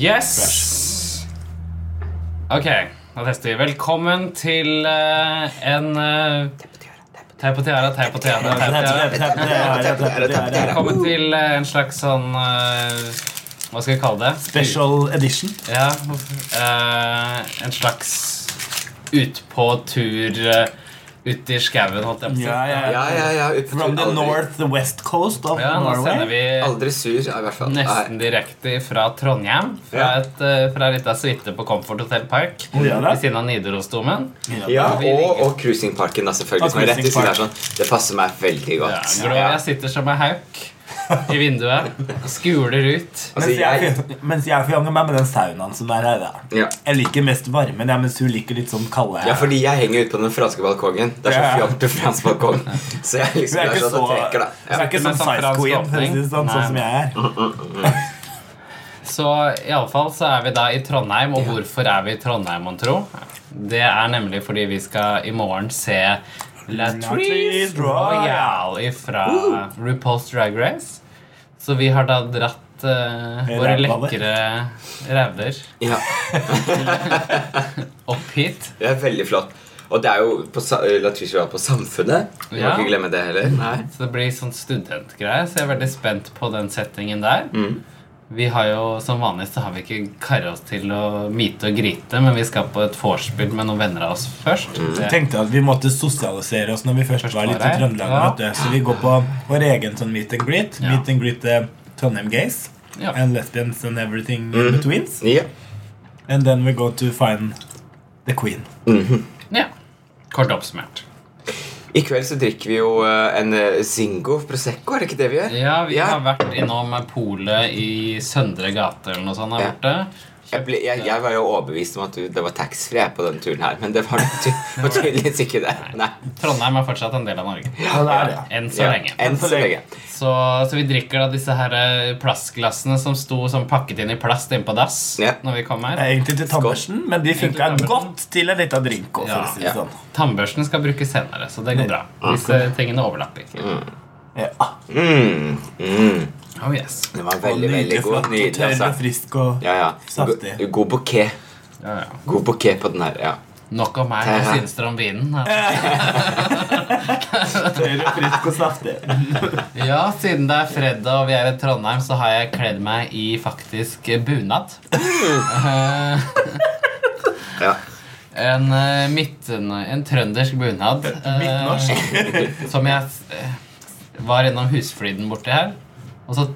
Yes! Ok, da tester vi. Velkommen til eh, en Teip på tiara, teip på tiara, teip på tiara. Velkommen til eh, en slags sånn eh, Hva skal vi kalle det? Special edition. Ja, eh, en slags utpå-tur uh, ut i skauen, holdt jeg på å si. Ja, ja, Ja, ja, ja. ut From the north, the west coast of Ja, nå sender vi Aldri sur, ja, i hvert fall. nesten direkte fra Trondheim. Fra, Ja. et, eh, fra en liten suite på Comfort Hotel Park. Ja. Ved siden av Nidarosdomen. Ja, og, og cruisingparken, da, selvfølgelig. Og er cruising Sånn. Det passer meg veldig Ja, godt. jeg sitter som en hauk i vinduet. Skuler ut. Altså, Mens jeg, jeg, mens jeg forjanger meg med den saunaen som er her. ja. Jeg liker mest varmen, ja, mens hun liker litt sånn kalde. ja, fordi jeg henger ute på den franske balkongen. Det er så fjolte fransk balkong. Så jeg liksom er er ikke sånn så, trekker, da. hun er ikke sånn sånn si åpning. det sånn, sånn som jeg er. Så iallfall så er vi da i Trondheim. Og hvorfor er vi i Trondheim, mon tro? Det er nemlig fordi vi skal i morgen se Latrice Royale fra RuPaul's Drag Race. Så vi har da dratt uh, våre lekre ræver Ja, opp hit. det er veldig flott. Og det er jo på, Latrice Royale på Samfunnet. Vi må ikke glemme det heller. Nei. Så det blir sånn studentgreie, så jeg er veldig spent på den settingen der. Mm. Vi har jo, Som vanlig så har vi ikke kara oss til å myte og grite, men vi skal på et vorspiel med noen venner av oss først. Mm. Det- tenkte at vi måtte sosialisere oss når vi først Først var litt i. Trøndelag. Ja. Så vi går på vår egen sånn meet and greet. Ja. Meet and greet er Trondheim gays Ja. and lesbians and everything Mm. in betweens. Yeah. And then we go to find the queen. ja. Kort oppsummert. I kveld så drikker vi jo eh, en eh, Zingo Prosecco, er det ikke det vi gjør? Ja, vi Ja. har vært innom polet i Søndre gate eller noe sånt her Ja. borte. Jeg, ble, jeg, jeg var jo overbevist om at du, det var taxfree på denne turen her, men det var, ty var tydeligvis ikke det. Nei. Trondheim er fortsatt en del av Norge. Ja, det er det. Enn så Ja, lenge. Enn så lenge. Så, så vi drikker da disse her eh, plastglassene som sto som pakket inn i plast inne på dass Ja. når vi kom her. Egentlig til tannbørsten, men de funka godt til en liten drink. Også, for Ja, å si ja. sånn. Tannbørsten skal brukes senere, så det går bra. Disse tingene overlapper. Ja. Mm, mm. Oh yes. Den var Og veldig, veldig nydelig god. flott og Nydelig, tørr og altså. frisk og Ja, ja. Saftig. God, god bouquet. Ja, ja. God bouquet på den her. ja Nok om meg. Hva syns dere om vinen? tørr og frisk og saftig. Ja, siden det er fredag og vi er i Trondheim, så har jeg kledd meg i faktisk bunad. Eh, Ja. En, eh, midten, en trøndersk bunad. eh, Midtnorsk. som jeg eh, var innom Husfliden borti her. Og så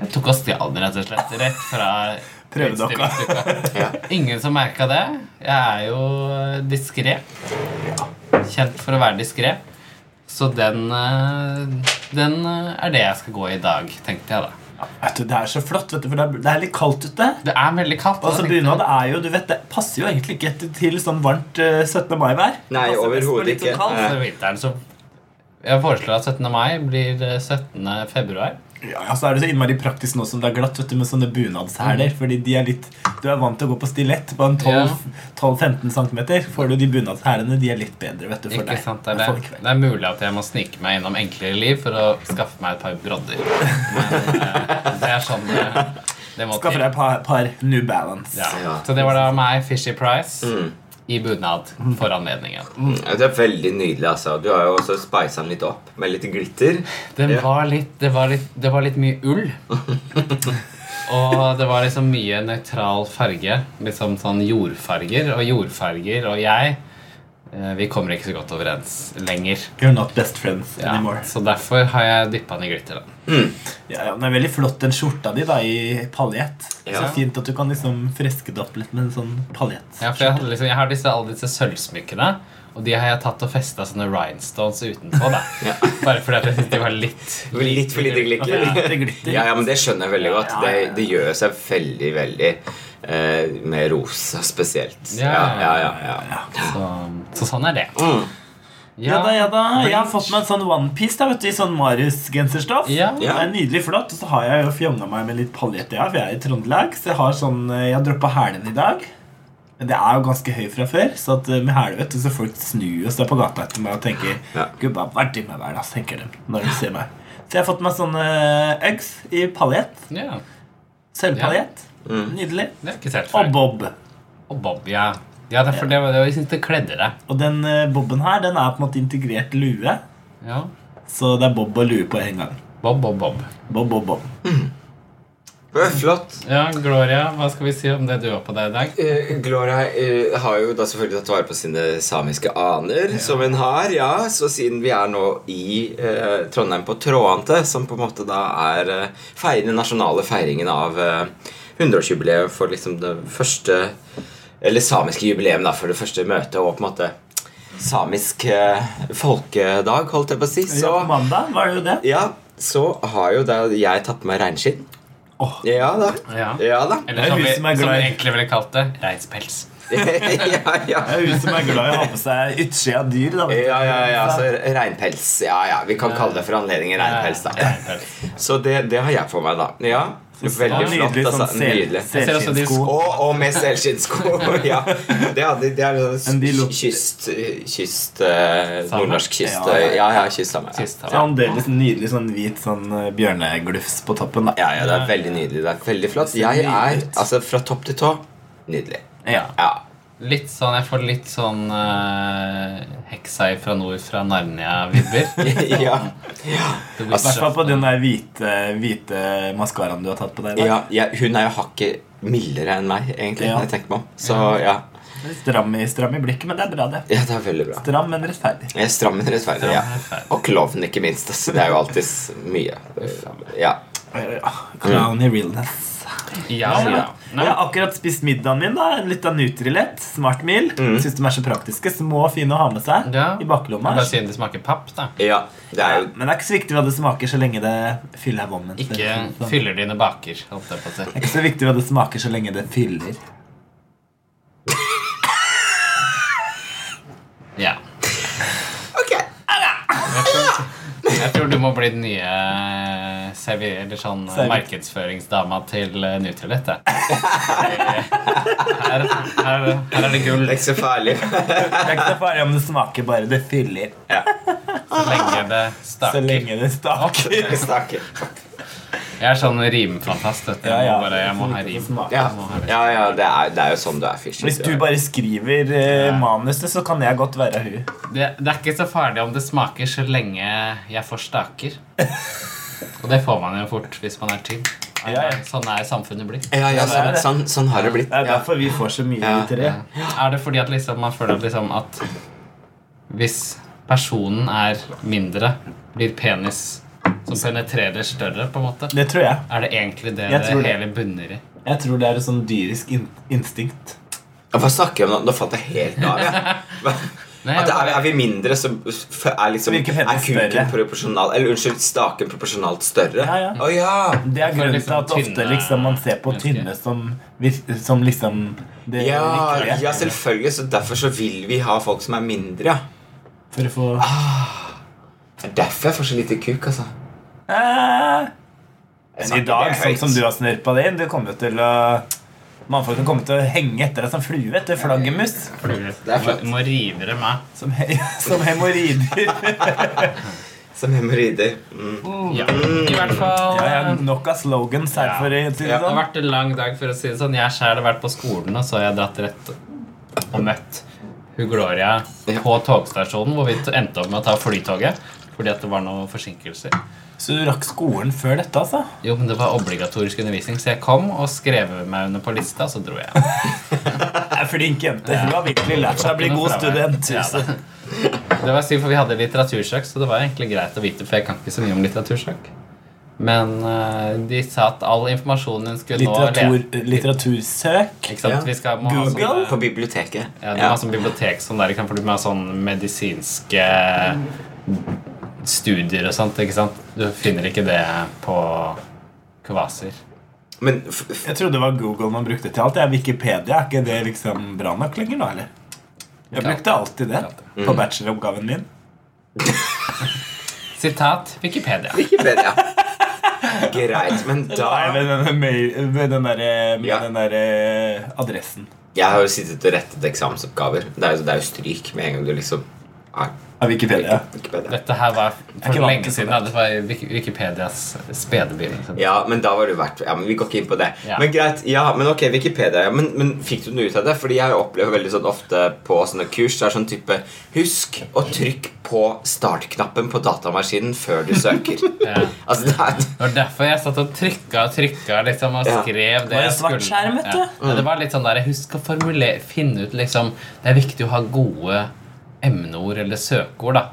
jeg tok og stjal den, rett og slett. Rett fra Prøvedokka. Ja. Ingen som merka det. Jeg er jo diskré. Kjent for å være diskré. Så den, eh, den eh, er det jeg skal gå i i dag, tenkte jeg da. Vet du, Det er så flott, vet du, for det er, det er litt kaldt ute. Det er veldig kaldt. Altså, Bunad er jo, du vet, det passer jo egentlig ikke til- sånn varmt eh, 17. mai-vær. Nei, overhodet sånn ikke. kaldt. For vinteren, så jeg foreslår at 17. mai blir eh, 17. februar. Ja, så er det så innmari praktisk nå som det er glatt vet du, med sånne bunadshæler. Fordi de er litt Du er vant til å gå på stilett på en 12-15 cm. Får du de bunadshælene, de er litt bedre vet du, for Ikke deg. sant, det, er det. det er mulig at jeg må snike meg gjennom enklere liv for å skaffe meg et par brodder. Men eh, det er sånn det, det må Skaffe deg et par, par New Balance. Ja. Ja. Så det var da meg, Fishy Price, Mm. I bunad for anledningen. Mm, Det er veldig nydelig. altså Du har jo også speisa den litt opp med litt glitter. Den Ja. var litt, det, var litt, det var litt mye ull. Og det var liksom mye nøytral farge. Liksom sånn jordfarger. Og jordfarger og jeg Vi kommer ikke så godt overens lenger. You're not best friends Ja, anymore. så derfor har jeg dyppa den i glitter. da. Ja, ja, Den er veldig flott, den skjorta di da i paljett. Ja. Så fint at du kan liksom freske det opp litt med en sånn paljett. Ja, for jeg, hadde liksom, jeg har disse, alle disse sølvsmykkene, og de har jeg tatt og festa sånne rhinestones utenpå. da Ja. Bare fordi jeg syntes de var litt Litt for lite glitter. Ja. Ja, men det skjønner jeg veldig godt. Ja, ja, ja. Det, det gjør seg veldig, veldig eh, med rosa spesielt. Ja, ja, ja, ja, ja. Så, så sånn er det. Mm. Ja da, ja da. Jeg har fått meg en sånn onepiece i sånn Marius-genserstoff. Ja. Det er nydelig flott. Og så har jeg jo fjonga meg med litt paljett, ja, for jeg er i Trøndelag. Så jeg har sånn eh, Jeg har droppa hælene i dag. Men det er jo ganske høy fra før, så at eh, med hæle vet du, så folk snur og står på gata etter meg og tenker Ja. Gubba, hva er det med deg, da? tenker de når de ser meg. Så jeg har fått meg sånne Uggs i paljett. Ja. Sølvpaljett. Mm. Nydelig. Det ikke sett Og bob. Og Bob, ja. Ja, det er det, jeg syns det kledde deg. Og den eh, boben her den er på en måte integrert lue. Ja. Så det er bob og lue på en gang. Bob, Bob, Bob. Bob, bob, bob. Det er Flott. Ja, Gloria, hva skal vi si om det du har på deg i dag? Uh, Gloria uh, har jo da selvfølgelig tatt vare på sine samiske aner, som hun har. ja Så siden vi er nå i uh, Trondheim på Tråante, som på en måte da er uh, den nasjonale feiringen av eh, 100-årsjubileet for liksom det første Eller samiske jubileum da, for det første møtet og på en måte samisk eh, folkedag, holdt jeg på å si. Ja, på mandag var det jo det. ja, så har jo da jeg tatt meg reinskinn. Åh. Ja da. Ja. Ja da. Eller er som vi, som som vi egentlig ville kalt det, reinspels. ja, ja. Det er hun som er glad i å ha på seg utsida av dyr. da. Ja, ja, ja, så Reinpels. Ja, ja, Vi kan kalle det for anledningen reinpels. da. Så det, det har jeg på meg, da. Ja, Veldig flott. Nydelig altså, sånn sel, Nydelig. Jeg ser også de selskinnsko. Og, og med selskinnsko. ja. Det, er- det er sånn kyst... kyst eh, Nordnorsk kyst... Ja, Ja, ja. kyst kystsame. Ja. Fremdeles nydelig sånn hvit sånn eh, bjørneglufs på toppen. da ja, ja, det er veldig nydelig. Det er veldig flott. Jeg er altså fra topp til tå nydelig. Ja. Ja. Litt sånn, Jeg får litt sånn uh, heksa fra nord fra Narnia-vibber. ja. ja. I hvert fall på den der hvite, hvite maskaraen du har tatt på deg. ja, ja, hun er jo hakket mildere enn meg, egentlig. Ja. jeg tenker meg om. Så ja. Stram i, stram i blikket, men det er bra, det. ja, det er veldig bra. Stram, men rettferdig. Er stram, men rettferdig. Stram, ja. rettferdig. Og klovn, ikke minst. Altså, det er jo alltid mye. Ja. Ja, Clown i realness. Ja, Ja. Jeg har akkurat spist middagen min. da En av Nutrilett. Smart meal. Syns de er så praktiske. Små og fine å ha med seg Ja. i baklomma. Bare siden det smaker papp, da. ja. Det er jo Men det er ikke så viktig hva det smaker, så lenge det fyller vommen. Ikke Det fyller dine baker. Holdt jeg på å si. er ikke så viktig hva det smaker, så lenge det fyller. Ja. Ok. Jeg tror, jeg tror du må bli den nye eh, eller sånn eh, Server. markedsføringsdama til uh, Nutrilett. jeg. Her, her, her er det gull Det er ikke så farlig. Det er ikke så farlig om det smaker, bare det fyller. så lenge det Så lenge det staker. Stakker. Jeg er sånn rimfantast. Jeg Ja, må, bare, jeg må ha rim. Ja, ja, ja det, er, det er jo sånn du er fishy. Hvis du bare skriver eh, manuset, så kan jeg godt være hun. Det, det er ikke så farlig om det smaker så lenge jeg får staker. Og det får man jo fort hvis man er til. Ja, ja. Sånn er samfunnet blitt. Ja, ja, det er sånn, sånn, sånn har det blitt. Det er derfor vi får så mye, Ja. vi tre. Er det fordi at liksom, man føler at, liksom, at hvis personen er mindre, blir penis som penetrerer større, på en måte? Det tror jeg. Er det egentlig det det det. hele bunner i? Jeg tror det er et sånn dyrisk in instinkt. Hva snakker jeg om nå? Nå falt jeg helt av. Ja. Nei, At er, vi, er vi mindre, så er, liksom, er kuken proporsjonalt, proporsjonal Eller unnskyld, staken proporsjonalt større? Ja, ja. Oh, ja. Det er grunnen liksom til at ofte liksom, man ser på mennesker. tynne som, som liksom det Ja, ja, selvfølgelig. Så derfor så vil vi ha folk som er mindre, ja. For å få Det er derfor jeg får så lite kuk, altså. Eh, Men i dag, sånn som du har snørpa det inn, du kommer jo til å Mannfolkene kommer til å henge etter deg som flue etter flaggermus. Det er meg. Som, he som hemoroider. Som hemoroider. Mm. Ja. I hvert fall Ja, ja, nok av slogans her, Ja. for å si det Ja, Det har sånn. vært en lang dag, for å si det sånn. Jeg selv har vært på skolen, og så har jeg dratt rett og møtt hun Gloria på togstasjonen, hvor vi endte opp med å ta flytoget fordi at det var noen forsinkelser. Så du rakk skolen før dette, altså? Jo, men det var obligatorisk undervisning, så jeg kom og skrev meg under på lista, så dro jeg. Jeg er flink jente. Hun har virkelig lært seg å bli god student. Ja. Det var synd, for vi hadde litteratursøk, så det var egentlig greit å vite, for jeg kan ikke så mye om litteratursøk. Men uh, de sa at all informasjonen hun skulle Litteratur, nå litteratursøk. Ikke sant? Ja. Vi skal, Google? Ha På biblioteket. ja, det var sånn bibliotek sånn der, for du må ha sånn medisinske studier og sånt. ikke sant? Du finner ikke det på kvaser. Men f f Jeg trodde det var Google man brukte til alt. Det er Wikipedia. Er ikke det liksom bra nok lenger nå, eller? Jeg brukte alltid det på bacheloroppgaven min. Sitat Wikipedia. Wikipedia. Greit, men Nei, da med den, med den der, med Ja. der eh, adressen. Jeg har jo sittet og rettet eksamensoppgaver. Det er jo, det er jo stryk med en gang du liksom Nei, Av Wikipedia. Wikipedia. Dette her var for lenge siden. Det var Wikipedias spedebil. Ja, men da var det verdt Ja, men Vi går ikke inn på det. Ja. Men greit, ja, men ok, Wikipedia. Ja, men, men fikk du noe ut av det? Fordi jeg opplever veldig sånn ofte på sånne kurs Det er sånn type Husk å trykke på startknappen på datamaskinen før du søker. Ja. altså, det er Det var derfor jeg satt og trykka og trykka liksom, og Ja. skrev det Var det jeg skulle. skjerm. Ja, det var litt sånn der, Husk å formulere, finne ut liksom Det er viktig å ha gode emneord eller søkeord, da.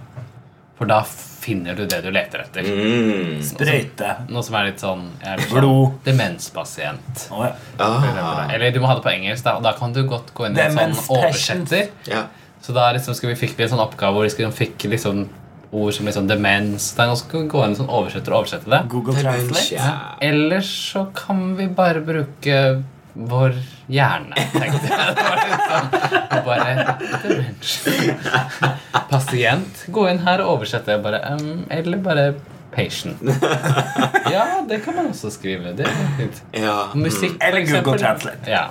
For da finner du det du leter etter. mm. Sprøyte. Noe som er litt sånn, er litt sånn Demenspasient. Oh, ja. ah, Eller du må ha det på engelsk, da, og da kan du godt gå inn i en sånn oversetter. ja. Så da liksom skal vi, fikk vi en sånn oppgave hvor vi skal, fikk liksom ord som liksom demens. Da skal vi gå inn i en sånn oversetter og oversette det. Google Translate. Ja. Ellers så kan vi bare bruke vår hjerne, tenkte jeg. Det var liksom bare dementia. Pasient. Gå inn her og oversette. Bare, um, eller bare patient. Ja, det kan man også skrive. Det er fint. ja. Musikk, for Eller Google eksempel. Translate. Ja.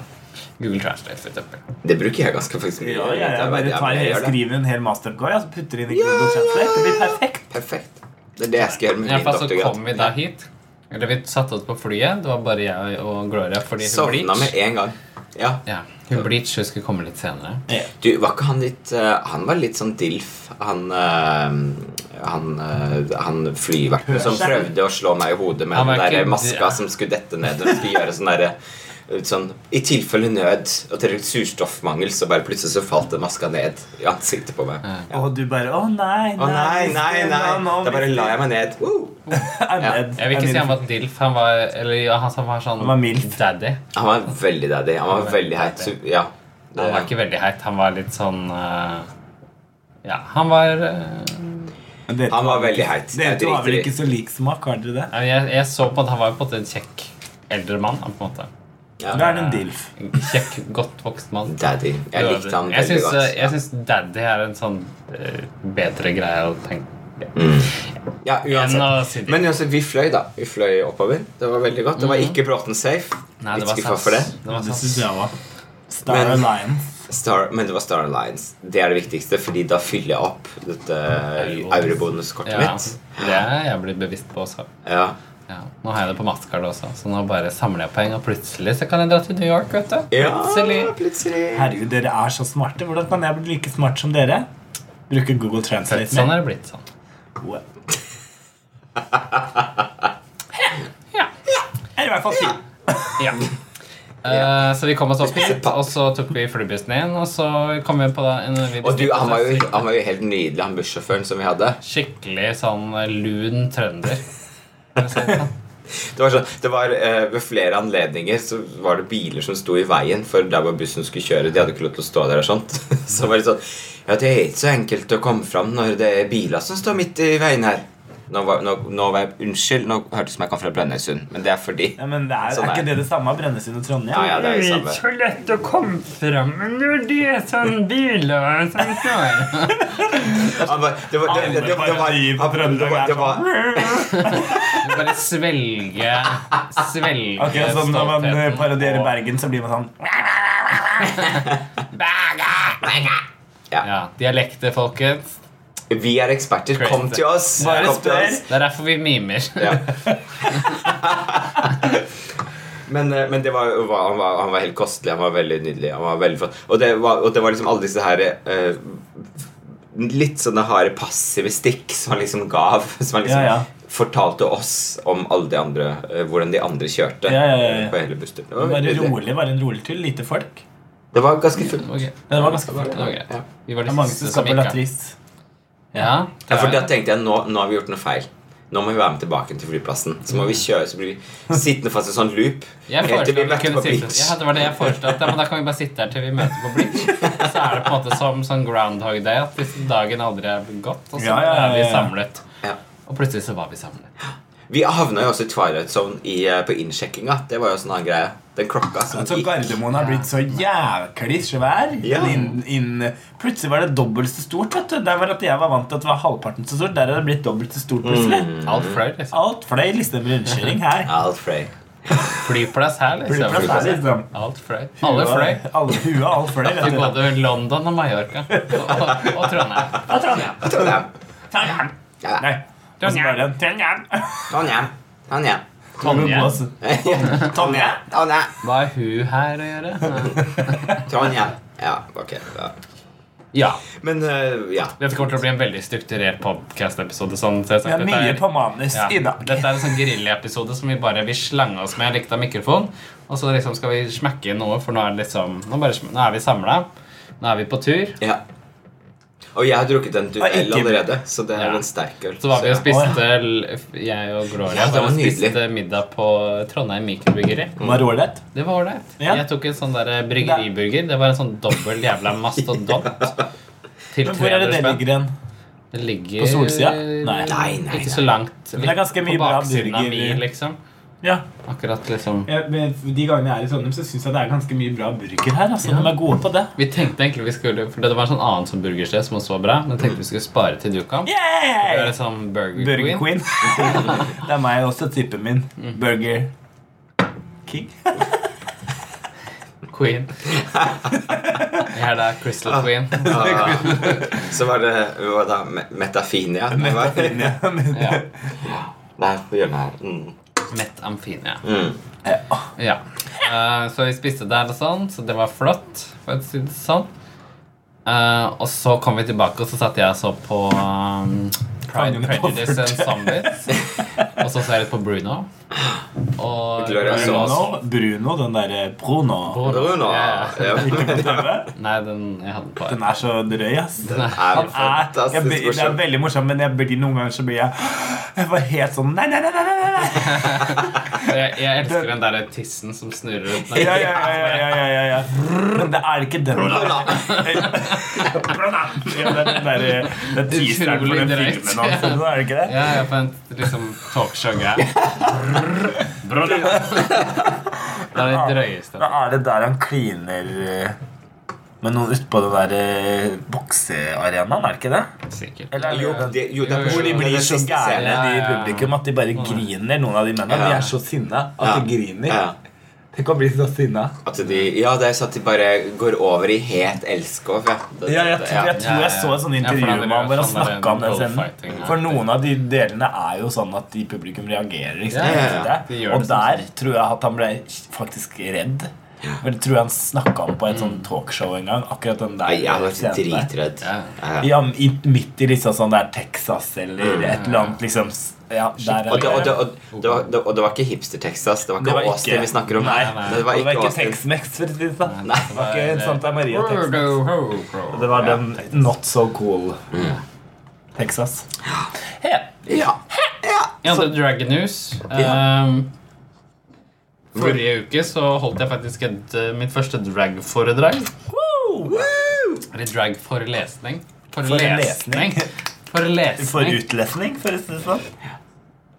Google Translate, for eksempel. Det bruker jeg ganske faktisk mye. Ja, ja, ja, Jeg bare tar, jeg jeg gjør det. skriver en hel masteroppgave og så putter inn i Google Translate. Det blir perfekt. Perfekt. Det er det jeg skal gjøre med I min hvert fall så doktorgrad. kom vi da hit. Eller vi satte oss på flyet. Det var bare jeg og Gloria fordi hun Sovna Bleach med en gang. Ja. ja, hun Bleach hun skulle komme litt senere. Du, var ikke han litt uh, Han var litt sånn dilf. Han uh, Han, uh, han flyverten som prøvde å slå meg i hodet med den der maska som skulle dette ned. Og skulle gjøre sånn derre Sånn, I tilfelle nød og til surstoffmangel, så bare plutselig så falt det maska ned i ansiktet på meg. Ja. Og du bare Å nei, Å nei, nei, nei! Da bare la jeg meg ned. Uh. Ja. Jeg vil ikke si han var dilf. Han var, eller, ja, han var sånn Han var mild. daddy. Han var veldig daddy. Han var veldig heit. Ja. Han var ikke veldig heit. Han var litt sånn uh, Ja, han var uh, dere Han var veldig heit. Dere to har vel ikke så lik smak, har dere det? jeg, jeg så på at han var på en måte en kjekk eldre mann. på en måte Da er det en dilf. Kjekk, godt vokst mann. Daddy. Jeg likte han jeg veldig syns, godt. jeg syns daddy er en sånn eh, bedre greie å tenke Ja, uansett. Men uansett, vi fløy, da. Vi fløy oppover. Det var veldig godt. Det var ikke Bråten safe. Nei, det Litt var skuffa for det. Det var Det SAS. jeg var. Star Men- Alliance. Star, men det var Star Alliance. Det er det viktigste, Fordi da fyller jeg opp dette eurobonuskortet Ja, mitt. det er jeg blitt bevisst på også. Ja. Ja, nå har jeg det på mastercard også, så nå bare samler jeg poeng, og plutselig så kan jeg dra til New York. vet du ja, Plutselig. plutselig. Herregud, dere er så smarte. Hvordan kan jeg bli like smart som dere? Bruke Google Translate. Sånn er det blitt sånn. Wow. Ja. ja. er i hvert fall fint. ja. Eh, så vi kom oss opp hit, og så tok vi flybussen inn, og så kom vi på da en vi Og du, han var, jo, han var jo helt nydelig, han bussjåføren som vi hadde. Skikkelig sånn eh, lun trønder. Det var sånn, det var eh, Ved flere anledninger så var det biler som sto i veien for der hvor bussen skulle kjøre. De hadde ikke lov til å stå der og sånt. Så var det sånn Ja, det er ikke så enkelt å komme fram når det er biler som står midt i veien her. Nå var, nå, nå var jeg Unnskyld, nå hørtes det som jeg kom fra Brønnøysund, men det er fordi Ja, men det er, Sånn er ikke det det samme? Brønnøysund og Trondheim? Ja, ja, det er det samme. så lett å komme fram når det er sånn biler som står det var, det, var, var bare svelge Svelge Ok, så Når man parodierer Bergen, så blir man sånn Ja, dialekter, folkens. Vi er eksperter. Kom til oss. Bare spør. oss. Det er derfor vi mimer. Ja. Men, eh, men det var, var, han, var, han var helt kostelig. Han var veldig nydelig. Han var veldig. Og det var, og det var liksom alle disse her uh, Litt sånne harde passive stikk som han liksom gav. Som han liksom Ja, ja. fortalte oss om alle de andre uh, hvordan de andre kjørte. Ja, ja, ja, ja. På hele bussturen. Det var, det var rolig, bare en rolig tur. Lite folk. det var ganske fullt. Ok, Det var ganske fullt. Okay. Ja. Vi var Det de er mange som siste som gikk latris. Ja, Ja, for da tenkte jeg nå, nå har vi gjort noe feil. Nå må vi være med tilbake til flyplassen. Så må vi kjøre, så blir vi sittende fast i en sånn loop. Jeg helt til vi møter på Blitz. Ja, det var det jeg foreslo. Ja, men da kan vi bare sitte her til vi møter på Bleach. Så er det på en måte som sånn Groundhog Day at dagen aldri er gått, og så Ja, ja, ja, er vi samlet. Ja. Og plutselig så var vi samlet. Vi havna jo også i Twilight Zone i, eh, på innsjekkinga. Det var jo sånn en annen greie. Den klokka som Altså, gikk. Gardermoen har blitt så jæklig svær. Ja. Inn, inn, plutselig var det dobbelt så stort. vet du Der var at Jeg var vant til at det var halvparten så stort. Der er det blitt dobbelt så stort plutselig. Mm. Alt fløy, liksom. Alt fløy liksom rundkjøring her. Alt fløy. Flyplass her, liksom. Flyplass her, liksom. Alt fløy. Alle fløy. Alle huet, alt fløy. vet både London og Mallorca. Og, og Trondheim. Trondheim. Trondheim. Ja. Nei. Hvordan var det? Trondheim. Trondheim. Trondheim. Tonje. Trondheim. Trondheim. Hva er hun her å gjøre? Tonje. Ja, ok. Ja. Ja. Men uh, ja. Dette kommer til å bli en veldig strukturert podcast-episode. Sånn, så ja, mye på manus Ja. i dag. Dette er en sånn grillepisode som vi bare vil slange oss med av mikrofon. Og så liksom skal vi smekke inn noe, for nå er, det liksom, nå bare, nå er vi samla. Nå er vi på tur. ja. Og jeg har drukket en duell allerede, så det er Ja. en sterk øl. Så var vi og spiste Jeg og Gloria Ja, det var spiste middag på Trondheim mikrobryggeri. Var det ålreit? Det var ålreit. Ja. Jeg tok en sånn der bryggeriburger. Det var en sånn dobbel jævla mastodont. Til Men hvor er det 300 det ligger igjen? Det ligger På solsida? Nei. Nei, nei, Ikke så langt. det er ganske mye på bra baksiden av burger. mi, liksom. Ja. Akkurat liksom ja, men de gangene jeg er i Trondheim, så syns jeg det er ganske mye bra burger her. Altså. Ja. De er gode på det. Vi tenkte egentlig vi skulle For det var en sånn annen som burgersted som også var bra. Men tenkte vi skulle spare til du kom. Det er en sånn Burger, Burger Queen. Queen. det er meg også, typen min. Mm. Burger King. Queen. Her er da Crystal Ah. Queen. Ah, så var det var Metafinia? Det var- Metafinia. Ja. Der på hjørnet her. Mm. Metamfinia. Mm. Ja. Uh, så vi spiste der og sånn, så det var flott. For å si det sånn. Uh, og så kom vi tilbake, og så satt jeg og så på um, Pride, and Prejudice and Zombies. og så ser jeg litt på Bruno. Og Bruno. Bruno, den derre Bruno. Bruno. Ja. Ja. Ikke på TV. Nei, den jeg hadde på Den er så drøy, ass. Den er Han er, jeg, fantastisk det er veldig morsom, men jeg blir, noen ganger så blir jeg Jeg var helt sånn nei, nei! nei, nei, nei. jeg, jeg elsker den der tissen som snurrer rundt. Ja, ja, ja, ja, ja, ja, ja, ja. Men det er ikke den. Ja, det den der Det er teaseren for den filmen hans, er det ikke det? Ja, jeg på en liksom talkshow-greie. Det er det drøyeste. Da er det der han kliner eh, med noen utpå den der eh, boksearenaen, er det ikke det? Sikkert. Eller er Jo, det, jo, det er Hvor de blir så gærne, de i publikum, at de bare griner, noen av de mennene. De er så sinna at Ja. de griner. Ja. Tenk å bli så sinna. At de, ja, det er så at de bare går over i het elskov. Ja, Ja, jeg, tror, jeg tror jeg så et sånt intervju med ham hvor han sånn snakka om den scenen. For noen av de delene er jo sånn at de publikum reagerer. Liksom, Ja, ja, ja. Og sånn. der tror jeg at han ble faktisk redd. For det tror jeg han snakka om på et sånt talkshow en gang. Akkurat den der jeg der. dritredd. Ja. Ja. Ja, i, midt i liksom sånn der Texas eller et eller annet liksom Ja, der Og det, og, det, og, det, var, og det var ikke hipster-Texas. Det var ikke Austin vi snakker om. Nei, Det var det var ikke ikke Tex-Mex, det sånn. Det var ikke Santa Maria Texas. Det var den not so cool Texas. Ja. Ja. ja. Ja, The Dragon News. Um, forrige uke så holdt jeg faktisk et, eh, mitt første drag-foredrag. Woo! Eller drag-forelesning. Forelesning. Forelesning. For utlesning, for å si det sånn.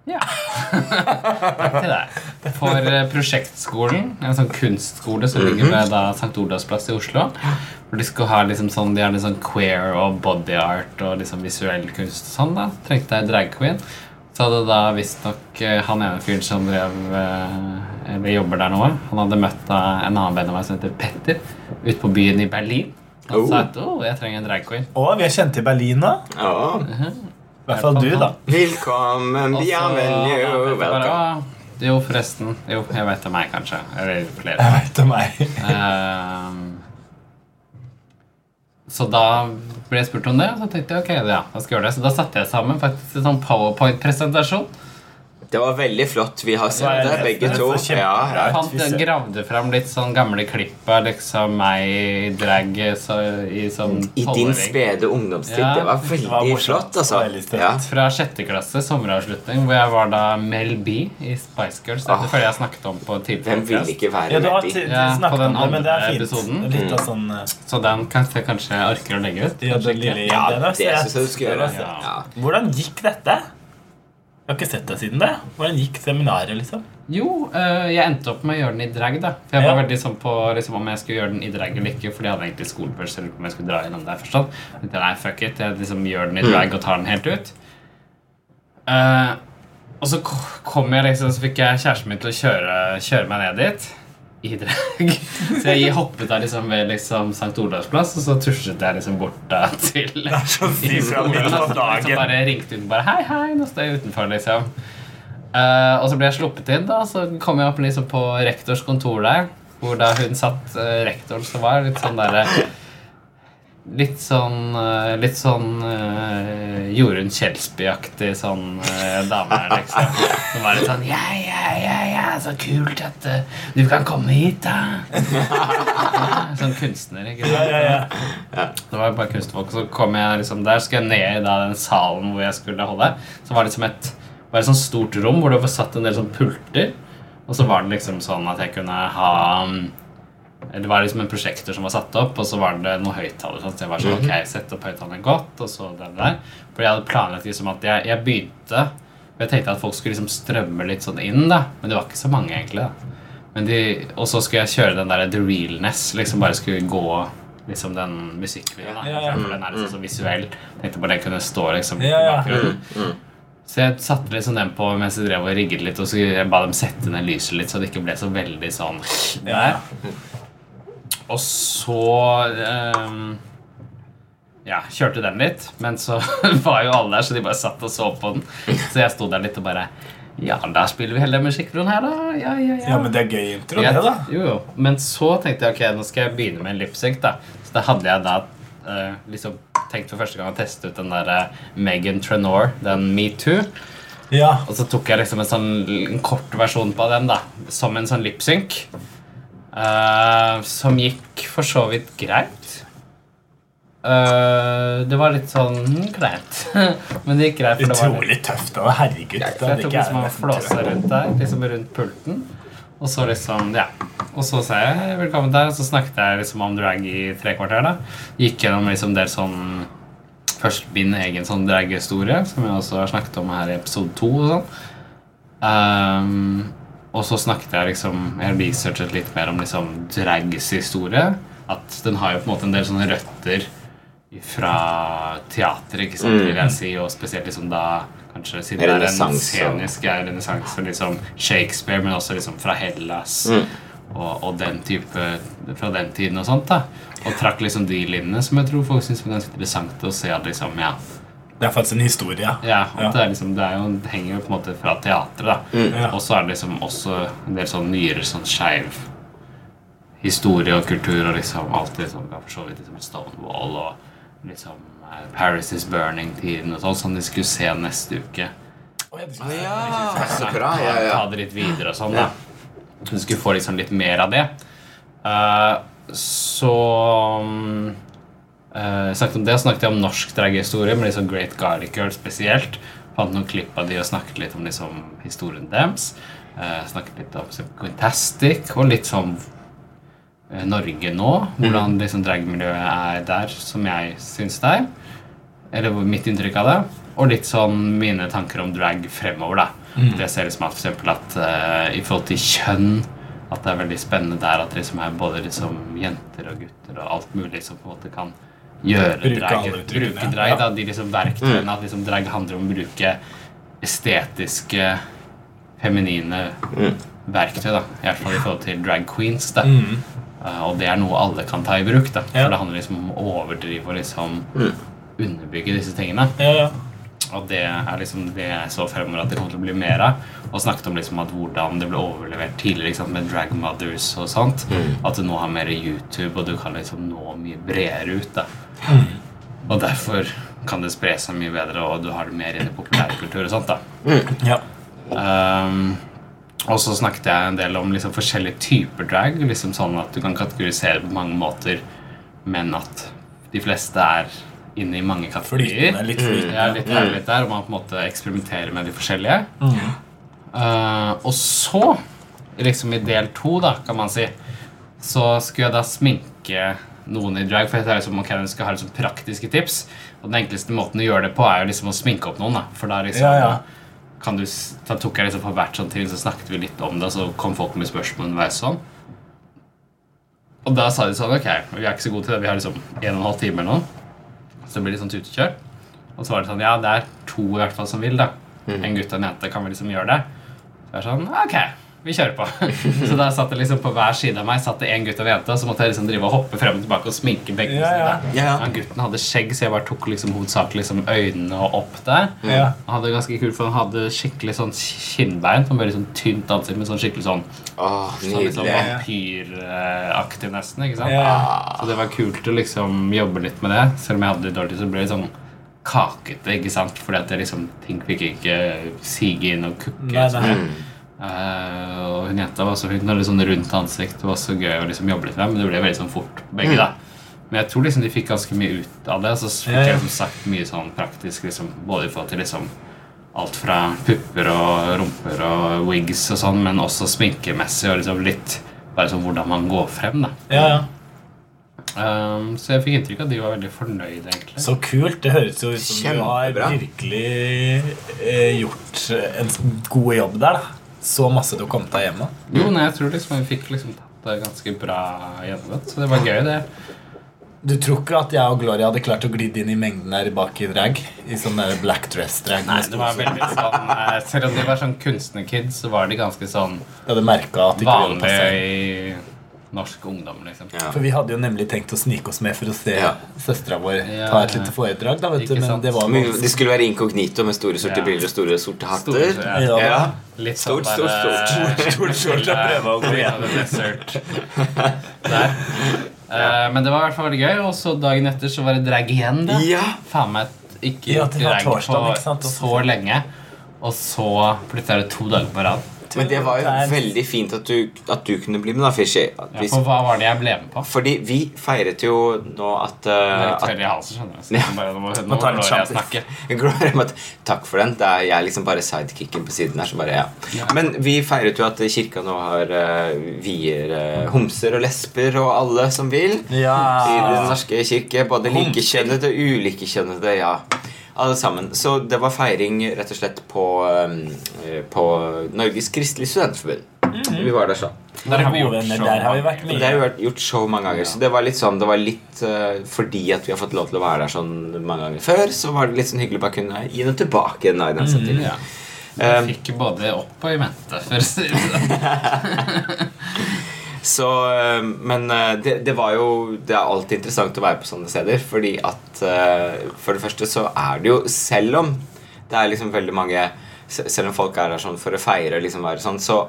Ja. Takk til deg. For eh, Prosjektskolen, en sånn kunstskole som ligger ved da St. Olavs plass i Oslo. Hvor de skal ha liksom sånn, de har litt sånn queer og body art og liksom visuell kunst og sånn. da Trengte jeg drag queen. Så hadde da visstnok eh, han ene fyren som drev eh, eller jobber der nå, han hadde møtt en annen venn av meg som heter Petter, ute på byen i Berlin. Han Oh. sa at oh, jeg trenger en drag queen. Å, vi er kjent i Berlin, da. ja. I hvert fall du, da. Velkommen, bienvenue, ja. «Ah, Jo, forresten. Jo, jeg vet det er meg, kanskje. Eller flere. Jeg vet om meg. uh, så da ble spurt om det, og så tenkte jeg ok, ja, da skal jeg gjøre det. Så da satte jeg sammen faktisk en sånn powerpoint-presentasjon. Det var veldig flott. Vi har sett det, det? begge to. Ja, Jeg gravde fram litt sånn gamle klipp av liksom meg i drag så, i sånn I din spede ungdomstid. Ja, det var det veldig var flott, altså. Veldig. Ja. Fra sjette klasse, sommeravslutning, hvor jeg var da Mel B i Spice Girls. Dette Ah. føler jeg snakket om på tidligere Hvem vil ikke være Mel i? Ja, på den andre det, det episoden. Litt av sånn eh, Så den kanskje jeg kanskje orker å legge ut. Ja, lille Ja, det syns jeg du skal gjøre. Ja. Ja. Hvordan gikk dette? Jeg har ikke sett deg siden det. Hvordan gikk seminaret, liksom? Jo, øh, jeg endte opp med å gjøre den i drag. da For jeg Ja. var veldig sånn på liksom, om jeg skulle gjøre den i drag eller ikke. Fordi jeg hadde egentlig skolebørs eller om jeg skulle dra gjennom det forstått. Nei, fuck it, jeg liksom gjør den i drag og tar den helt ut. Uh, Og så kom jeg liksom, så fikk jeg kjæresten min til å kjøre, kjøre meg ned dit. I drag. Så jeg hoppet av liksom ved liksom St. Olavs plass, og så tusjet jeg liksom bort da til Det er så sykt fra midt på Så bare ringte hun bare Hei, hei, nå står jeg utenfor, liksom. Uh, og så ble jeg sluppet inn, da. Så kom jeg opp liksom på rektors kontor der. Hvor da hun satt, uh, rektoren, så var litt sånn derre Litt sånn eh, Litt sånn uh, Jorunn Kjelsby-aktig sånn uh, dame, liksom. Som var litt sånn Ja, ja, ja, ja, så kult at uh, du kan komme hit, da. sånn kunstner, ikke sant. Ja, ja, ja. Det var bare kunstfolk. Så kom jeg liksom der, så skulle jeg ned i da, den salen hvor jeg skulle holde. Så var det liksom et, var et sånt stort rom hvor det var satt en del sånn pulter. Og så var det liksom sånn at jeg kunne ha mm, Det var liksom en prosjektor som var satt opp, og så var det noen høyttalere. sånn, Så jeg var sånn, ok, sett opp høyttaleren godt, og så den der. For jeg hadde planlagt liksom at jeg, jeg begynte Jeg tenkte at folk skulle liksom strømme litt sånn inn, da. Men det var ikke så mange, egentlig. da men de, Og så skulle jeg kjøre den der The Realness. Liksom bare skulle gå liksom den musikkvideoen. da. Ja, ja. For den er liksom så visuell. Tenkte bare den kunne stå liksom Ja, ja. i bakgrunnen. Så jeg satte liksom den på mens jeg drev og rigget litt, og så jeg ba dem sette ned lyset litt, så det ikke ble så veldig sånn Ja. der. Og så um, Ja, kjørte den litt, men så var jo alle der, så de bare satt og så på den. Så jeg sto der litt og bare Ja, da spiller vi hele musikkbroen her, da. Ja, ja, ja. Ja, men det er gøy intro, det, da. Jo, jo. Men så tenkte jeg ok, nå skal jeg begynne med en lipsync. da Så da hadde jeg da uh, liksom tenkt for første gang å teste ut den der uh, Megan Trenor, den Metoo. Ja. Og så tok jeg liksom en sånn en kort versjon på den, da som en sånn lipsync. Eh, som gikk for så vidt greit. Uh, det var litt sånn hm, kleint. Men det gikk greit. For det var Utrolig tøft. da. Herregud. så Det jeg tok liksom og flåsa rundt der, liksom rundt pulten. Og så liksom, ja Og så sa jeg velkommen der, og så snakket jeg liksom om drag i tre kvarter. da Gikk gjennom liksom del sånn Først min egen sånn draghistorie, som jeg også har snakket om her i episode to. Og sånn Ehm, Og så snakket jeg liksom Jeg researchet litt mer om liksom drags historie. At den har jo på en måte en del sånne røtter fra teater, ikke sant, vil jeg si, og spesielt liksom da Kanskje siden det er en scenisk renessanse, liksom Shakespeare, men også liksom fra Hellas og, og den type fra den tiden og sånt. da Og trakk liksom de linjene som jeg tror folk syns var ganske interessant å se at liksom, ja, Det er faktisk en historie. ja, Ja. det, er liksom, det, er jo, det henger jo på en måte fra teatret. Mm. Ja. Og så er det liksom også en del sånn nyere sånn skeiv historie og kultur og liksom alt liksom, for så vidt liksom Stonewall og liksom eh, Paris is Burning-tiden og sånn, som de skulle se neste uke. Oh, ja, skulle- ja, så bra. Ja, ja. Ta det litt videre og sånn, da. Du skulle få liksom litt mer av det. Uh, så um, eh, snakket om det, snakket jeg om norsk dragehistorie, med liksom Great Garlic Girl spesielt. Fant noen klipp av de og snakket litt om liksom historien deres. Uh, snakket litt om så Quintastic og litt sånn uh, Norge nå. Hvordan liksom dragmiljøet er der, som jeg syns det er. Eller mitt inntrykk av det. Og litt sånn mine tanker om drag fremover. da Det jeg ser liksom at for eksempel at uh, I forhold til kjønn At det er veldig spennende der at det liksom er både liksom jenter og gutter og alt mulig som på en måte kan gjøre drag. Bruke drag, ja. da, de liksom verktøyene. At liksom drag handler om å bruke estetiske, feminine verktøy. da I hvert fall i forhold til drag queens. da Eh, og det er noe alle kan ta i bruk. da Ja. For det handler liksom om å overdrive og liksom underbygge disse tingene. Ja, ja. Og det er liksom det jeg så fremover at det kommer til å bli mer av. Og snakket om liksom at hvordan det ble overlevert tidligere med drag mothers og sånt. At du nå har mer YouTube, og du kan liksom nå mye bredere ut. da Og derfor kan det spre seg mye bedre, og du har det mer inn i populærkultur og sånt. da ja. Um, og så snakket jeg en del om liksom forskjellige typer drag. Liksom sånn at Du kan kategorisere på mange måter, men at de fleste er inne i mange kategorier. Flytende, litt flytende. Ja, litt her litt der, og man på en måte eksperimenterer med de forskjellige. Eh, og så, liksom i del to, da, kan man si, så skulle jeg da sminke noen i drag. For jeg tar liksom, ok, jeg skal ha liksom praktiske tips. Og den enkleste måten å gjøre det på, er jo liksom å sminke opp noen. da For da liksom Ja, ja. kan du, Da tok jeg liksom for hvert sånn trinn, så snakket vi litt om det, og så kom folk med spørsmål underveis sånn. Og da sa de sånn Ok, vi er ikke så gode til det. Vi har liksom en og en halv time eller noe. Så det blir litt sånn tutekjør. Og så var det sånn Ja, det er to i hvert fall som vil, da. en gutt og en jente, kan vi liksom gjøre det? Så jeg er sånn, ok, vi kjører på. så der satt det liksom på hver side av meg satt det en gutt og en jente, og så måtte jeg liksom drive og hoppe frem og tilbake og sminke begge Ja, ja. Ja, ja. Men gutten hadde skjegg, så jeg bare tok liksom hovedsakelig liksom øynene og opp der. Ja. Han hadde ganske kult, for han hadde skikkelig sånn kinnbein. Han ble liksom tynt ansikt med sånn skikkelig sånn, Åh, sånn liksom vampyraktig nesten. ikke sant? Ja. Så det var kult å liksom jobbe litt med det. Selv om jeg hadde det dårlig, så ble det sånn kakete, ikke sant? Fordi at det liksom, ting fikk ikke sige inn og kukke. Nei, nei. Eh, og hun jenta var så hun hadde sånn rundt ansikt. Det var så gøy å liksom jobbe litt med, men det ble veldig sånn fort, begge. da Men jeg tror liksom de fikk ganske mye ut av det. Så fikk jeg som sagt mye sånn praktisk, liksom, både i forhold til liksom alt fra pupper og rumper og wigs og sånn, men også sminkemessig og liksom litt bare sånn hvordan man går frem. da Ja, ja. Um, så jeg fikk inntrykk av at de var veldig fornøyde, egentlig. Så kult. Det høres jo ut som du har virkelig eh, gjort en god jobb der. da Så masse du kom deg hjem av? Jo, nei, jeg tror liksom vi fikk liksom tatt det ganske bra gjennomgått, så det var gøy, det. Du tror ikke at jeg og Gloria hadde klart å glide inn i mengden der bak i drag? I sånn der black dress-drag? Nei, det var veldig sånn eh, Selv om de var sånn kunstnerkids, så var de ganske sånn ja, vanlige norsk ungdom, liksom. Ja. For vi hadde jo nemlig tenkt å snike oss med for å se Ja. søstera vår Ja, ta et lite foredrag. da, vet du, Men det var Men noe De skulle være inkognito med store sorte Ja. briller og store sorte hatter. ja. Ja. Ja. Litt Stort, sånn stort, stort, stort. Stort. Eh, men det var i hvert fall veldig gøy, og så dagen etter så var det drag igjen. da Ja. Faen meg ikke Ja, drag på ikke sant, så lenge. Og så plutselig er det to dager på rad. Men det var jo Der. veldig fint at du, at du kunne bli med, da, Fishy. Ja, for hva var det jeg ble med på? Fordi vi feiret jo nå at, Det er uh, litt at i halsen, skjønner jeg. Så Ja. bare, nå må, nå Må jeg snakke. Takk for den. Det er jeg liksom bare sidekicken på siden her. Så bare, ja. Men vi feiret jo at kirka nå har uh, vier uh, homser og lesber og alle som vil. I Den norske kirke. Både likekjønnede og ulikekjønnede. Ja. Alle sammen. Så det var feiring rett og slett på, um, eh, på Norges Kristelige Studentforbund. Vi var der sånn. Der har vi gjort show, der har vi vært mye. Det har vi gjort show mange ganger, så det var litt sånn Det var litt uh, fordi at vi har fått lov til å være der sånn mange ganger før, så var det litt sånn hyggelig å bare kunne gi noe tilbake. igjen da, i den settingen. Ja. Um, Vi fikk både opp og i mente, for å si det sånn. Så, eh, men eh, det, det var jo Det er alltid interessant å være på sånne steder, fordi at eh, For det første så er det jo Selv om det er liksom veldig mange Selv om folk er der sånn for å feire, liksom være sånn, så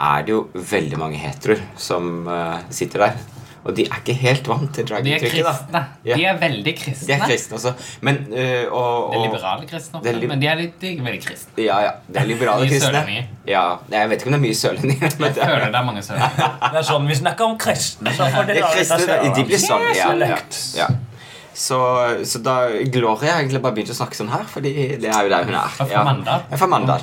er det jo veldig mange heteroer som sitter der. Og de er ikke helt vant til De er drag-uttrykket, er kristne. Ja. De er veldig kristne. De er kristne, også. Men øh, og, Det er liberale kristne, Det er li men de er, litt, de er veldig kristne. Ja, ja. Det er liberale kristne. Ja, Jeg vet ikke om det er mye sørlendinger. Men Jeg er, føler det er mange sørlendinger. Det er sånn, Vi snakker om kristne, så får det dere er kristne, da. de blir sånn. Ja, ja, ja. Så, så da Gloria egentlig bare begynte å snakke sånn her, fordi det er jo der hun er. Jeg er fra Mandal.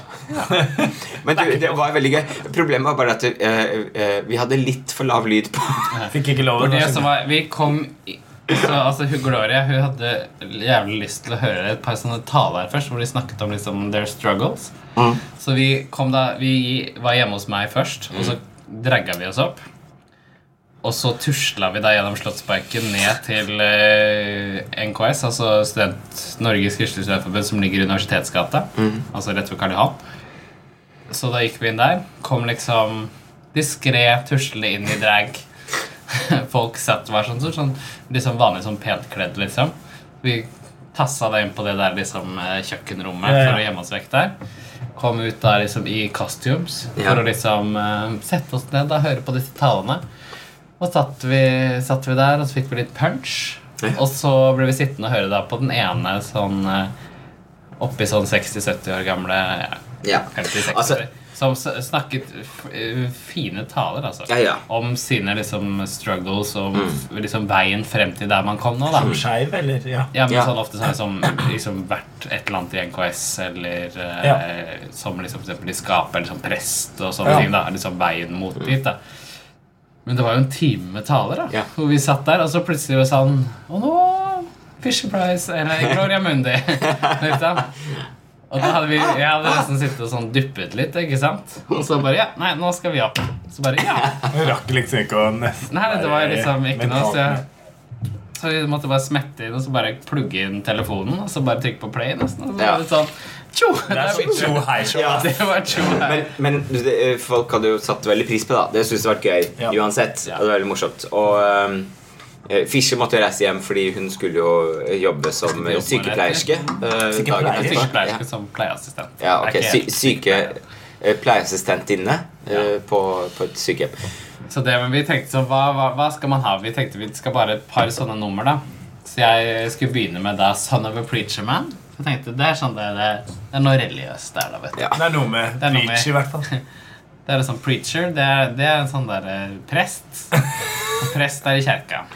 Men du, det var veldig gøy. Problemet var bare at uh, uh, vi hadde litt for lav lyd på Fikk ikke lov det som var, vi kom i, så, altså, hun Gloria hun hadde jævlig lyst til å høre et par sånne taler først, hvor de snakket om liksom their struggles. Så vi kom da Vi var hjemme hos meg først, og så dragga vi oss opp. Og så tusla vi da gjennom Slottsparken ned til eh, NKS, altså student, Norges Kristelig Studentforbund, som ligger i Universitetsgata. Altså rett ved Karl Johan. Så da gikk vi inn der. Kom liksom diskré tuslende inn i drag. Folk satt var sånn, sånn liksom vanlig sånn pent kledd, liksom. Vi tassa deg inn på det der liksom eh, kjøkkenrommet Ja, ja. for å gjemme oss vekk der. Kom ut der liksom i costumes Ja. for å liksom uh, sette oss ned og høre på disse talene. Og satt vi, satt vi der, og så fikk vi litt punch. Ja. Og så ble vi sittende og høre da på den ene sånn eh, oppi sånn 60-70 år gamle ja, Ja. 50-60 Altså- Som snakket eh, fine taler, altså. Ja, ja. Om sine liksom struggles og mm. liksom veien frem til der man kom nå, da. Skeiv, eller? Ja. Ja, men Ja. sånn ofte sånn som liksom vært et eller annet i NKS, eller eh, som liksom for eksempel i skapet, eller som prest og sånne Ja. ting. da Liksom veien mot dit, da. Men det var jo en time med taler, da. Ja. Hvor vi satt der, og så plutselig var det sånn Og nå Fisher Price, eller Gloria Mundi. liksom. Og da hadde vi Jeg hadde nesten sittet og sånn duppet litt, ikke sant? Og så bare Ja, nei, nå skal vi opp. Så bare Ja. Hun rakk liksom ikke å nesten Nei, det var liksom ikke noe, så jeg så vi måtte bare smette inn og så bare plugge inn telefonen og så bare trykke på play. nesten og så var det sånn, Tjo! Det er tjo hei. Ja. Det var tjo hei. Men, men eh, folk hadde jo satt veldig pris på det. Det syntes det var gøy Ja. uansett. Det var veldig morsomt. Og um, Fischer måtte jo reise hjem fordi hun skulle jo jobbe som jobbe sykepleierske. Uh, Sykepleier? Sykepleierske som pleieassistent. Ja, ok. Sy syke eh, ja. uh, på, på et sykehjem. Så det, men vi tenkte så, hva, hva, hva skal man ha? Vi tenkte vi skal bare et par sånne nummer, da. Så jeg skulle begynne med da Son of a Preacher Man. Så jeg tenkte, Det er sånn det, det, det er noe religiøst der, da. vet du. Ja. Det er noe med Det er noe med- preach, i hvert fall. Det er en sånn preacher. Det er, det er en sånn der eh, prest. Og prest er i kjerka.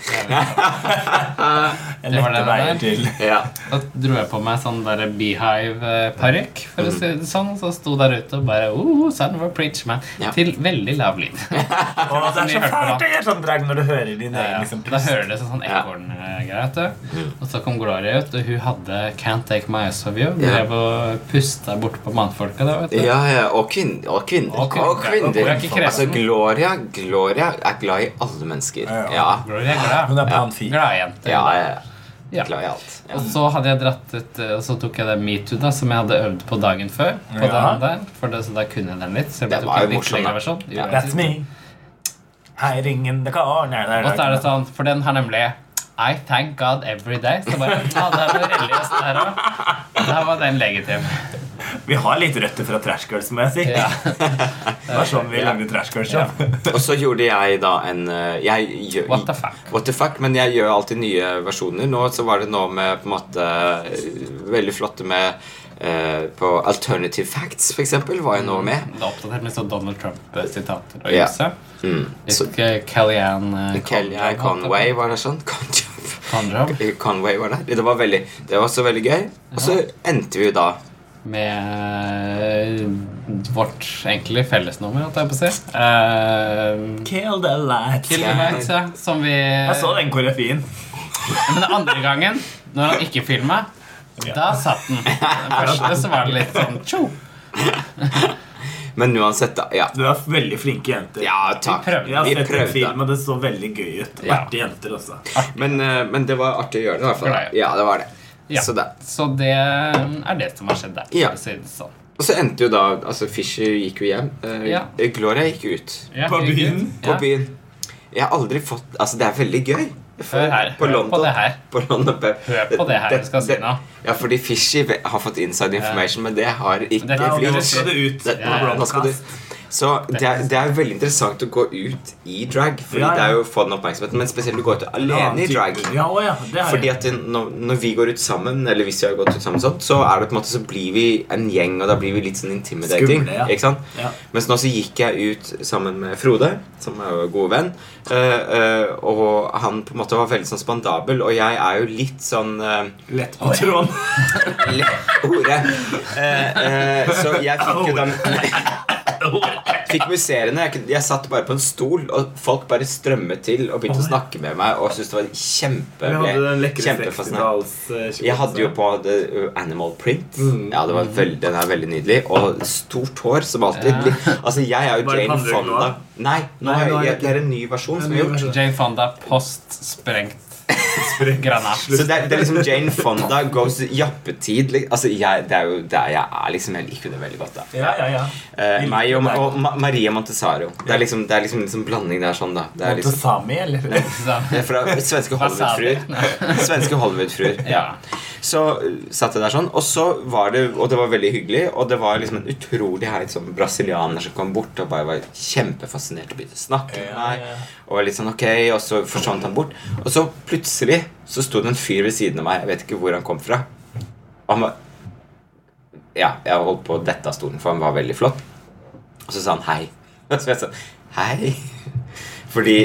Det var det der. til Ja. Da dro jeg på meg sånn der beehive-parykk, for å si det sånn. Så sto der ute og bare oh, Son of a preach man. Ja. Til veldig lav lyd. Å, det er så fælt å gjøre sånn drag når du hører din Ja, egen liksom, Da hører sånn Ja. ekorngreier. Og så kom Gloria ut, og hun hadde Can't Take My Eyes Off You. Drev og pusta borte på mannfolka. da, vet du. Ja, ja, og, kvin og kvinner. Og kvinner. Og kvinner. Og er kresen. Altså, Gloria, Gloria er glad i alle mennesker. Ja, ja. Ja, er glad. Hun er Ja. panfil. Gladjente. ja, ja. Ja. Glad i alt. Ja. Og så hadde jeg dratt ut eh, Og så tok jeg det metoo da som jeg hadde øvd på dagen før. På Ja. den der, for det, Så da kunne jeg den litt. Så jeg Det var jo morsomt. Ja. That's me. Hiding in the corner. Nei, Og så er det sånn, for den har nemlig I thank God every day. Så bare, ja, det er religiøst der òg. Da var den legitim. Vi har litt røtter fra Trash Girls, må jeg si. Ja. Det var sånn vi lagde Trash Girls. Ja. Ja. Og så gjorde jeg da en eh, jeg, gjør- What the fuck? What the fuck, Men jeg gjør alltid nye versjoner. Nå så var det nå med på en måte eh, veldig flotte med Uh, På Alternative Facts, eksempel, var jeg nå med. Det er oppdatert med sånn Donald Trump-sitater og Ja. ymse. Mm. So, Kellyanne uh, Kellyanne Conway var det sånn. Conjob. Conway var det. Det var, veldig, det var også veldig gøy. Og så endte vi jo da Med eh, vårt egentlig fellesnummer, holdt jeg på å si. Uh, Kill the lights. Kill the Lights, ja. Som vi Jeg så den koreografien. Men den andre gangen, når han ikke filma, da satt den. Den første så var det litt sånn tjo. Men uansett, da. Ja, Du er veldig flinke jenter. ja takk. Vi prøvde. Jeg har Vi sett en film, og det så veldig gøy ut. Ja. Artige jenter også. Men, eh, men det var artig å gjøre det, i hvert fall. Ja, det var det. Ja. Så det. Så det er det som har skjedd der. Ja. det sånn. Og så endte jo da Altså, Fisher gikk jo hjem. Uh, Ja. Gloria gikk ut Ja, På byen? på Ja. byen. Jeg har aldri fått Altså, det er veldig gøy. Hør her. På Hør London. på det her. På London. Hør på det her jeg skal si nå. Ja, fordi Fishy har fått inside information, men det har ikke blir nå skal det ut Det- Ja, ja, nå skal du-. Så det er, det er veldig interessant å gå ut i drag, Fordi Ja, ja. det er jo å få den oppmerksomheten, men spesielt å gå ut alene i drag. Ja, å ja, det har Fordi at når, når vi går ut sammen, eller hvis vi har gått ut sammen, sånn, så er det på en måte så blir vi en gjeng, og da blir vi litt sånn intimidating. Skumle. Ikke sant? Ja. Mens nå så gikk jeg ut sammen med Frode, som er jo god venn, eh, eh, og han på en måte var veldig sånn spandabel, og jeg er jo litt sånn eh, Lett på tråden. Hore. Eh, eh, så jeg fikk jo da Fikk musserende. Jeg, jeg satt bare på en stol, og folk bare strømmet til og begynte å snakke med meg og syntes det var kjempe lekre kjempefascinerende. Jeg hadde jo på the uh, animal print. Mm. Ja, det var veldig, Den er veldig nydelig. Og stort hår, som alltid. Ja. Altså, jeg er jo Jane? Fonda. Nei, nå Nei, er, er jeg, det er en ny versjon som En er ny gjort. Jane Fonda post sprengt granat. Så det det er liksom Jane Fonda goes jappetid. Altså, jeg, det er jo det er, jeg er liksom Jeg liker det veldig godt. da Ja, ja, ja. Eh, meg og, og Ma Maria Montessaro. Det er liksom, det er liksom, liksom blanding der sånn, da. Det er liksom Montesami, eller? Nei, det er fra svenske? Hollywood-fruer. Svenske Hollywood-fruer. ja. Så satt jeg der sånn, og så var det Og det var veldig hyggelig, og det var liksom en utrolig heit sånn brasilianer som kom bort og bare var kjempefascinert og begynte å snakke med meg. Og litt sånn ok, og så forsvant han bort. Og så plutselig så sto det en fyr ved siden av meg, jeg vet ikke hvor han kom fra. Og han var Ja, jeg holdt på å dette av stolen, for han var veldig flott. Og så sa han hei. Og så jeg sånn Hei. Fordi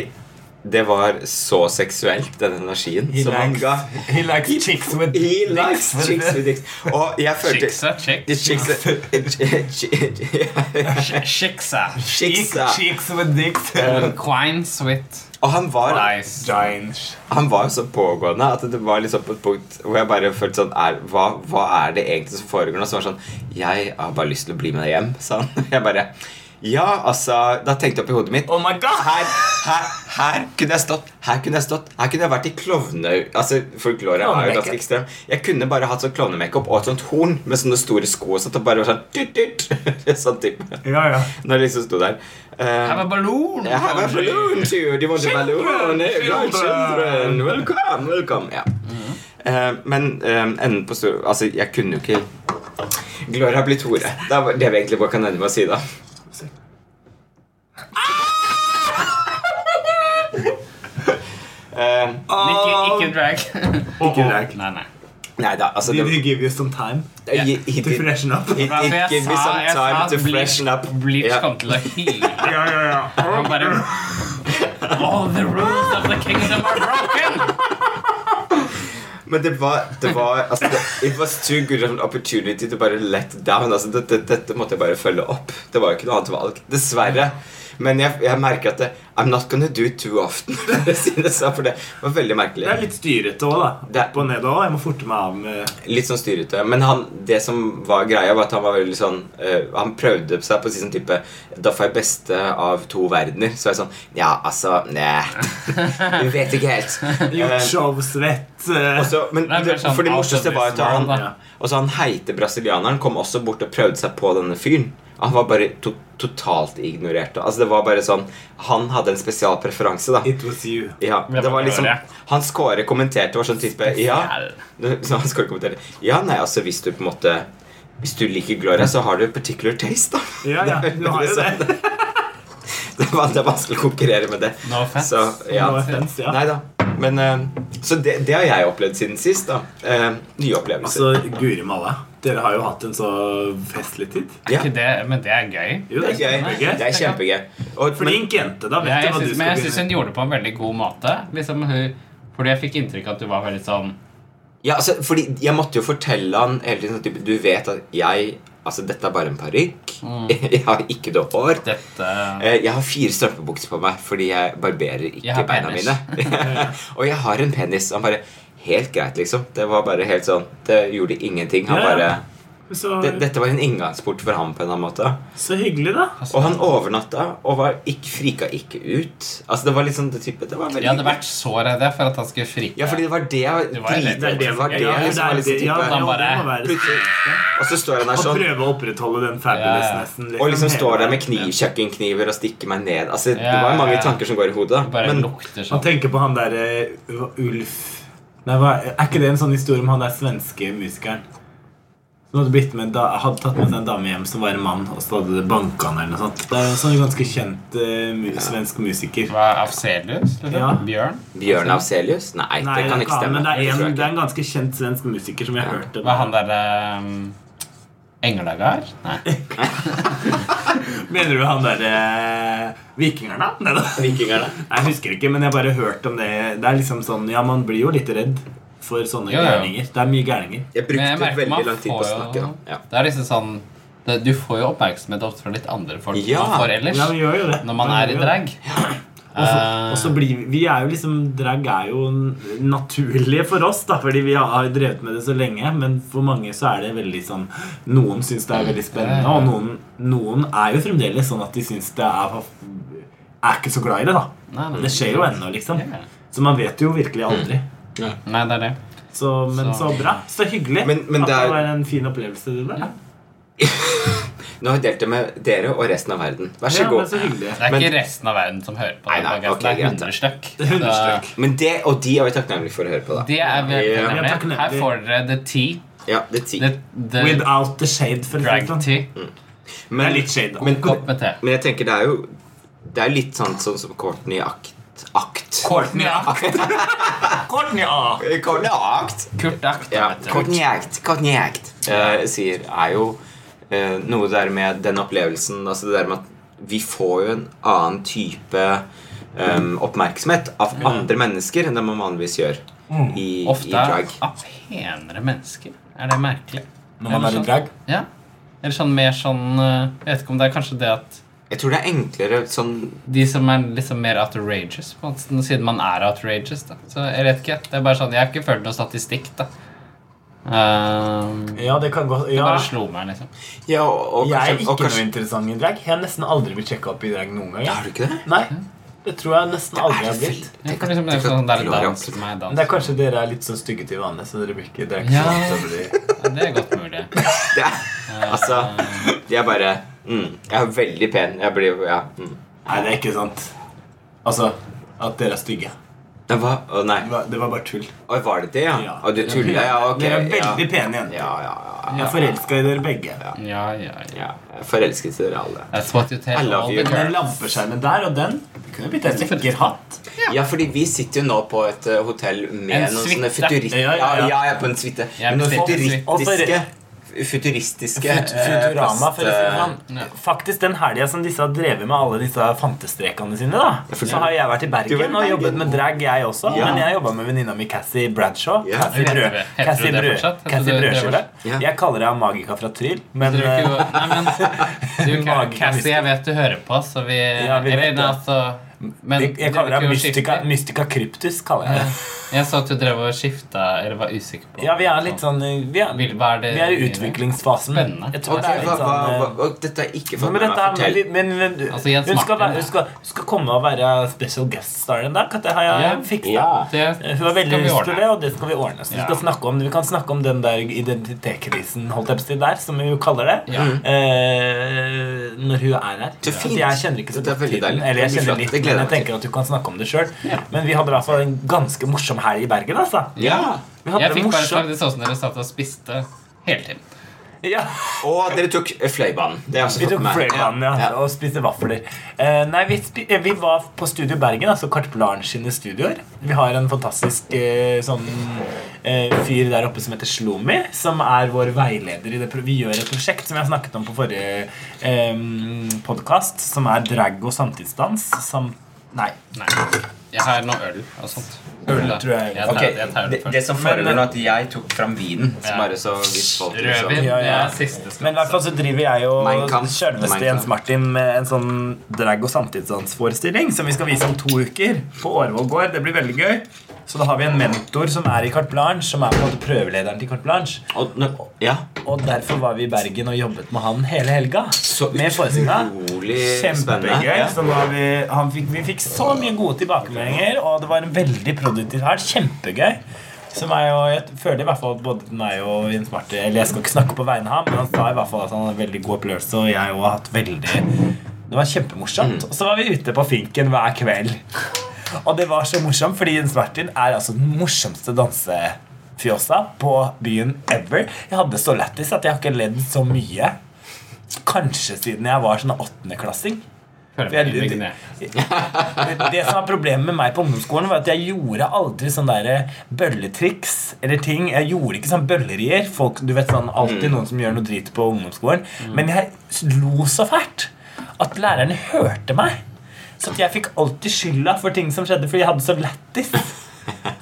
det var så seksuelt, den energien He som han ga. he likes chicks with He likes dicks. chicks with dicks. Og jeg følte Chicksa, chick. Chicks Chicksa. Chicksa. Chicks with dicks. Quines with Og han var Han var så pågående at det var liksom på et punkt hvor jeg bare følte sånn er, hva, hva er det egentlig som foregår nå? Så var det sånn Jeg har bare lyst til å bli med deg hjem, sa han. Jeg bare Ja, altså Da tenkte jeg opp i hodet mitt Oh my god! her, her, her kunne jeg stått, her kunne jeg stått Her kunne jeg vært i klovne... Altså, Folklore er jo ganske ekstrem. Jeg kunne bare hatt sånn klovnemakeup og et sånt horn med sånne store sko og sånt, og bare sånn dyrt, dyrt. Sånn type. Ja, ja. Når jeg liksom sto der. Have Uh, a balloon! Yeah, have a balloon too. Do you want a balloon? Children, Children. Welcome, welcome. Ja. uh, men uh, enden på stor... Altså, jeg kunne jo ikke Gloria blir Tore. Det er det vi egentlig bare kan ende med å si, da. Eh, Ikke, ikke drag. Ikke drag. nei, nei. nei da, altså Did det, he give you some time he, he to did, freshen up? It, it jeg gave me some time to Bleach- freshen up. Bleach yeah. kom til å hyle. Ja, ja, ja. Og bare All the rules of the kingdom are broken! Men det var, det var altså, det, It was too good of an opportunity to bare let down. Altså, det, det, dette måtte jeg bare følge opp. Det var jo ikke noe annet valg. Dessverre. Men jeg, jeg merker at det, I'm not gonna do it too often. for det sånn, for det var veldig merkelig. Det er litt styrete òg, da. Det Opp og ned òg. Jeg må forte meg av med Litt sånn styrete. Men han, det som var greia, var at han var veldig sånn uh, Han prøvde seg på å si sånn type Da får jeg beste av to verdener. Så er jeg sånn Ja, altså Nei. Du vet ikke helt. Gjort Eh, showsvett. eh, men er det, sånn for det morsomste var at han da. Han heite brasilianeren kom også bort og prøvde seg på denne fyren. Han var bare to totalt ignorert. Altså det var bare sånn Han hadde en spesial preferanse, da. It was you. Ja, Det var liksom Hans Kåre kommenterte var sånn type Ja, Hans Kåre kommenterte Ja, nei, altså hvis du på en måte Hvis du liker Gloria, så har du particular taste, da. Ja, ja, du har jo det. Det, var, det er vanskelig å konkurrere med det. No offense. Så, ja. No offense, ja. Nei da. Men eh, Så det, det har jeg opplevd siden sist, da. Eh, nye opplevelser. Altså, Guri malla. Dere har jo hatt en så festlig tid. Ja. Ikke det, men det er gøy. Jo, Det er gøy. Det er kjempegøy. Og, Flink jente. Da vet Ja, jeg hva du synes, men jeg syns hun gjorde det på en veldig god måte. Liksom fordi jeg fikk inntrykk av at du var veldig sånn ja, altså, fordi jeg måtte jo fortelle han hele tiden sånn Du vet at jeg Altså, dette er bare en parykk. Jeg har ikke noe hår. Dette Eh, Jeg har fire strømpebukser på meg fordi jeg barberer ikke Jeg beina penis. mine. og jeg har en penis. Han bare Helt greit, liksom. Det var bare helt sånn Det gjorde ingenting. Han Ja, ja. bare Så, det, Dette var en inngangsport for ham på en eller annen måte. så hyggelig, da. Og han overnatta og var ikke, frika ikke ut. Altså Det var liksom det type Det var veldig Jeg hadde vært så redd for at han skulle frike. Ja, fordi det var det jeg liksom Og så står han der sånn Og prøve å opprettholde den fabulousnessen. og liksom står der med kniv, kjøkkenkniver og stikker meg ned. Altså Det Ja, var mange ja, ja. tanker som går i hodet. Bare Men lukter Han sånn. tenker på han derre uh, Ulf Nei, hva, Er ikke det en sånn historie om han der svenske musikeren? Som hadde, blitt med, da, hadde tatt med seg en dame hjem som var en mann, og så hadde det banka han eller noe sånt. Det er en sånn ganske kjent uh, mu svensk musiker. Hva, Afselius? Liksom? Ja. Bjørn? Bjørn Afselius? Nei, Nei, det kan er ikke stemme. Men det er, en, det er en ganske kjent svensk musiker som jeg Ja. hørte. Hva han der, um, Englagard? Nei. Mener du han derre eh, Vikingerne? Nei, da. Vikingerne. Nei, Jeg husker ikke, men jeg bare hørt om det. Det er liksom sånn, ja, Man blir jo litt redd for sånne Jo, jo. gærninger. Det er mye gærninger. Jeg Men jeg brukte merker veldig man lang tid på å får jo- snakke. da ja. Det er liksom sånn det, Du får jo oppmerksomhet ofte fra litt andre folk Ja. enn man får ellers. Ja, vi gjør jo det. Når man er i Ja drag. Og så- Eh, blir vi, er jo liksom Drag er jo naturlig for oss, da fordi vi har drevet med det så lenge. Men for mange så er det veldig sånn Noen syns det er veldig spennende, og noen, noen er jo fremdeles sånn at de syns det er Er ikke så glad i det, da. Nei. Det skjer jo ennå, liksom. Så man vet jo virkelig aldri. Nei, det er det. Så, men så, Så- bra. Så hyggelig Men- men at det det er- var en fin opplevelse. Det der. Nå har jeg delt det med dere og resten av verden. Vær så Ja, men god. så hyggelig. Det er Men- ikke resten av verden som hører på Nei, nei, det. 100. Det er 100 Så stykk. Men det, og de er vi takknemlige for å høre på. da Det er vi Ja. er takknemlige. Her får dere the tea. Ja, the tea. The, the Without the shade, for drag tea. Det Men, er litt shade, Men, men, Kopp med te. men jeg tenker det er jo Det er litt sånn sånn som Courtney Act. Akt. Courtney Act. Courtney, Act. Courtney Akt. Kurt Act. Ja. Courtney Act. Courtney Act. Uh, sier er jo eh, noe der med den opplevelsen Altså det der med at vi får jo en annen type um, oppmerksomhet av andre mennesker enn det man vanligvis gjør i, i Ofte drag. av penere mennesker. Er det merkelig? Når man er i sånn- drag. Ja. Eller sånn mer sånn eh, Jeg vet ikke om det er kanskje det at Jeg tror det er enklere sånn de som er liksom mer outrageous, på en måte, siden man er outrageous. da Så jeg vet ikke. Det er bare sånn, Jeg har ikke følt noe statistikk, da. Ehm, Ja, det kan gå det bare slo meg, liksom. Ja, og, og Jeg er ikke og kanskje noe interessant i drag. Jeg har nesten aldri blitt sjekka opp i drag noen gang. ja, Har du ikke det? Nei. Det tror jeg nesten aldri har blitt. Liksom, det er sånn der Gloria. dans meg, dans. Det er kanskje dere er litt sånn stygge til vanlig, så dere blir ikke drag. er Ja. Ja, det er godt mulig. Det er, altså, jeg bare mm, Jeg er veldig pen. Jeg blir Ja. Mm. Nei, det er ikke sant. Altså at dere er stygge. Men var, Å nei. Det var, det var bare tull. Oi, var det det, ja? Ja. Å, du tuller? Ja, ok. Dere er ja. veldig pene jenter. Ja, ja, ja, Jeg ja, er forelska i dere begge. Ja, ja, ja. ja. Jeg forelsket i dere alle. That's what you I love all you. Den lampeskjermen der og den det kunne blitt en lekker hatt. Ja, fordi vi sitter jo nå på et eh, hotell med En noen sånne suite. futurist... Ja, Ja, ja, jeg er på en suite. Ja, noen futuristiske Futuristiske Fut- eh, Futurama, for å si det plast, sånn. Ja. Faktisk den helga som disse har drevet med alle disse fantestrekene sine, da så har jeg vært i Bergen, Bergen og jobbet med drag, jeg også. Ja. Men jeg jobba med venninna mi Cassie Bradshaw. Ja. Cassie, Heter brød, Cassie, Brødskive. Jeg kaller henne Magika fra Tryl, men Du, eh, nei, men, du Cassie, jeg vet du hører på, så vi, Ja, vi vet altså Men jeg, jeg kaller det mystika Mystica. Mystica Cryptus. kaller jeg det. Jeg så at du drev og skifta, eller var usikker på Ja, vi er litt sånn eh, Vi er, Vil- er det vi er i utviklingsfasen. Spennende. Jeg tror det er litt sånn eh, dette er ikke for meg. å fortelle. men, men, men Altså, Jens hun, skal være, hun, skal, hun skal komme og være special guest star en dag. Det har jeg Ja. fiksa. Ja. Eh, Hun har veldig lyst til det, og det skal vi ordne. Så vi, skal snakke om, vi kan snakke om den der identitetskrisen, holdt jeg på å si, der, som vi jo kaller det. Ja. Eh, når hun er her. Så fint. Jeg kjenner ikke så godt til den. Eller jeg kjenner litt, Det gleder men jeg tenker at du kan snakke om det sjøl. Men vi hadde i hvert fall en ganske morsom helg i Bergen, altså. Ja. Vi hadde Jeg fikk bare morsomt. slag det så som dere satt og spiste hele tiden. Ja. Og dere tok Fløibanen. Vi tok fløybanen. Fløibanen ja, Ja. og spiste vafler. Eh, nei, vi, spi eh, vi var på Studio Bergen, altså Carte Blanche sine studioer. Vi har en fantastisk eh, sånn eh, fyr der oppe som heter Slomi, som er vår veileder i det pro Vi gjør et prosjekt som jeg snakket om på forrige eh, podkast, som er drag og samtidsdans. Sam nei. Nei. Jeg har noe øl og sånt. Øl, da. tror jeg. Jeg Ok, jeg tar det, det først. det som foregår nå, at jeg tok fram vinen. Så Ja. bare så hvis folk liksom Rødvin Ja, det ja. er siste Men i hvert fall så driver jeg og Kampf. selveste Mein Jens Kampf. Martin med en sånn drag- og samtidsdansforestilling som vi skal vise om to uker på Årvoll gård. Det blir veldig gøy. Så da har vi en mentor som er i Carte Blanche, som er på en måte prøvelederen til Carte Blanche. Og, ja, Og derfor var vi i Bergen og jobbet med han hele helga. så Med forestillinga. utrolig spennende. Kjempegøy. Ja. Så vi, han fikk, vi fikk så mye gode tilbakemeldinger, og det var en veldig produktiv helg. Kjempegøy. Som er jo, jeg føler i hvert fall at både meg og Jens Martin Eller jeg skal ikke snakke på vegne av ham, men han sa i hvert fall at han hadde veldig god opplevelse, og jeg har hatt veldig Det var kjempemorsomt. Og så var vi ute på Finken hver kveld. Og det var så morsomt, fordi Jens Martin er altså den morsomste dansefjosa på byen ever. Jeg hadde så lættis at jeg har ikke ledd så mye. Kanskje siden jeg var sånn åttendeklassing. Jeg- Det, det som var problemet med meg på ungdomsskolen, var at jeg gjorde aldri sånne bølletriks eller ting. Jeg gjorde ikke sånn bøllerier. Folk, du vet sånn, Alltid noen som gjør noe drit på ungdomsskolen. Men jeg lo så fælt at lærerne hørte meg. Så jeg fikk alltid skylda for ting som skjedde, fordi jeg hadde så lættis.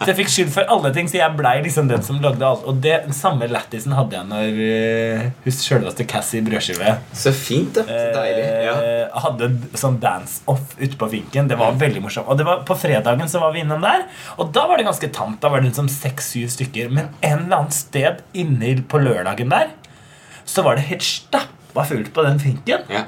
Så jeg fikk skyld for alle ting, så jeg blei liksom den som lagde alt. Og det, den samme lættisen hadde jeg når uh, hun sjølveste Cassie Brødskive Så fint, da. Så deilig. Ja. Uh, hadde sånn dance-off ute på Finken. Det var veldig morsomt. Og det var, på fredagen så var vi innom der, og da var det ganske tamt. Da var det liksom seks-syv stykker. Men en eller annen sted inne på lørdagen der så var det helt stappa fullt på den Finken. Ja.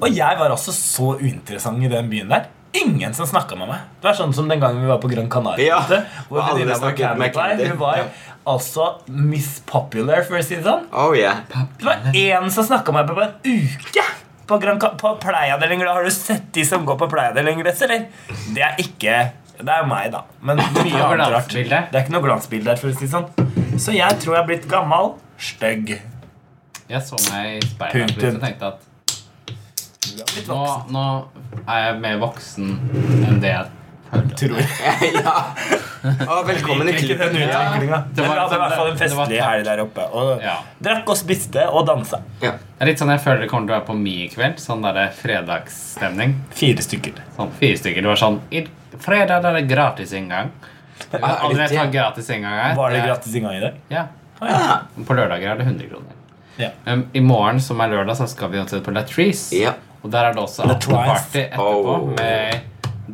Og jeg var også så uinteressant i den byen der. Ingen som snakka med meg. Det var sånn som den gangen vi var på Gran Canaria. Ja, hvor vi alle venninna snakket med Candy Hun var Ja. altså Miss Popular, for å si det sånn. Oh yeah. Det var én som snakka med meg på en uke! På, Gran på Playa del Ingles. Har du sett de som går på Playa del Ingles, eller? Det er ikke Det er meg, da. Men mye annet rart. Det er ikke noe glansbilde der, for å si det sånn. Så jeg tror jeg er blitt gammel, stygg. Jeg så meg i speilet og tenkte at nå, voksen, nå er jeg mer voksen enn det jeg tror jeg. ja. Og velkommen i klubben. utviklinga. det var i sånn- hvert fall en det- det var festlig helg der oppe. Og Ja. drakk og spiste og dansa. Ja. Det er litt sånn jeg føler det kommer til å være på Mi i kveld. Sånn der fredagsstemning. Fire stykker. Sånn fire stykker. Det var sånn I fredag er det gratis inngang. Jeg Ah, er aldri det vet gratis inngang her. Var det Det gratis inngang i dag? Ja. Ah. På lørdager er det 100 kroner. Ja. Um, I morgen, som er lørdag, så skal vi på Latrice. Ja. Og der er det også afterparty etterpå Oh. med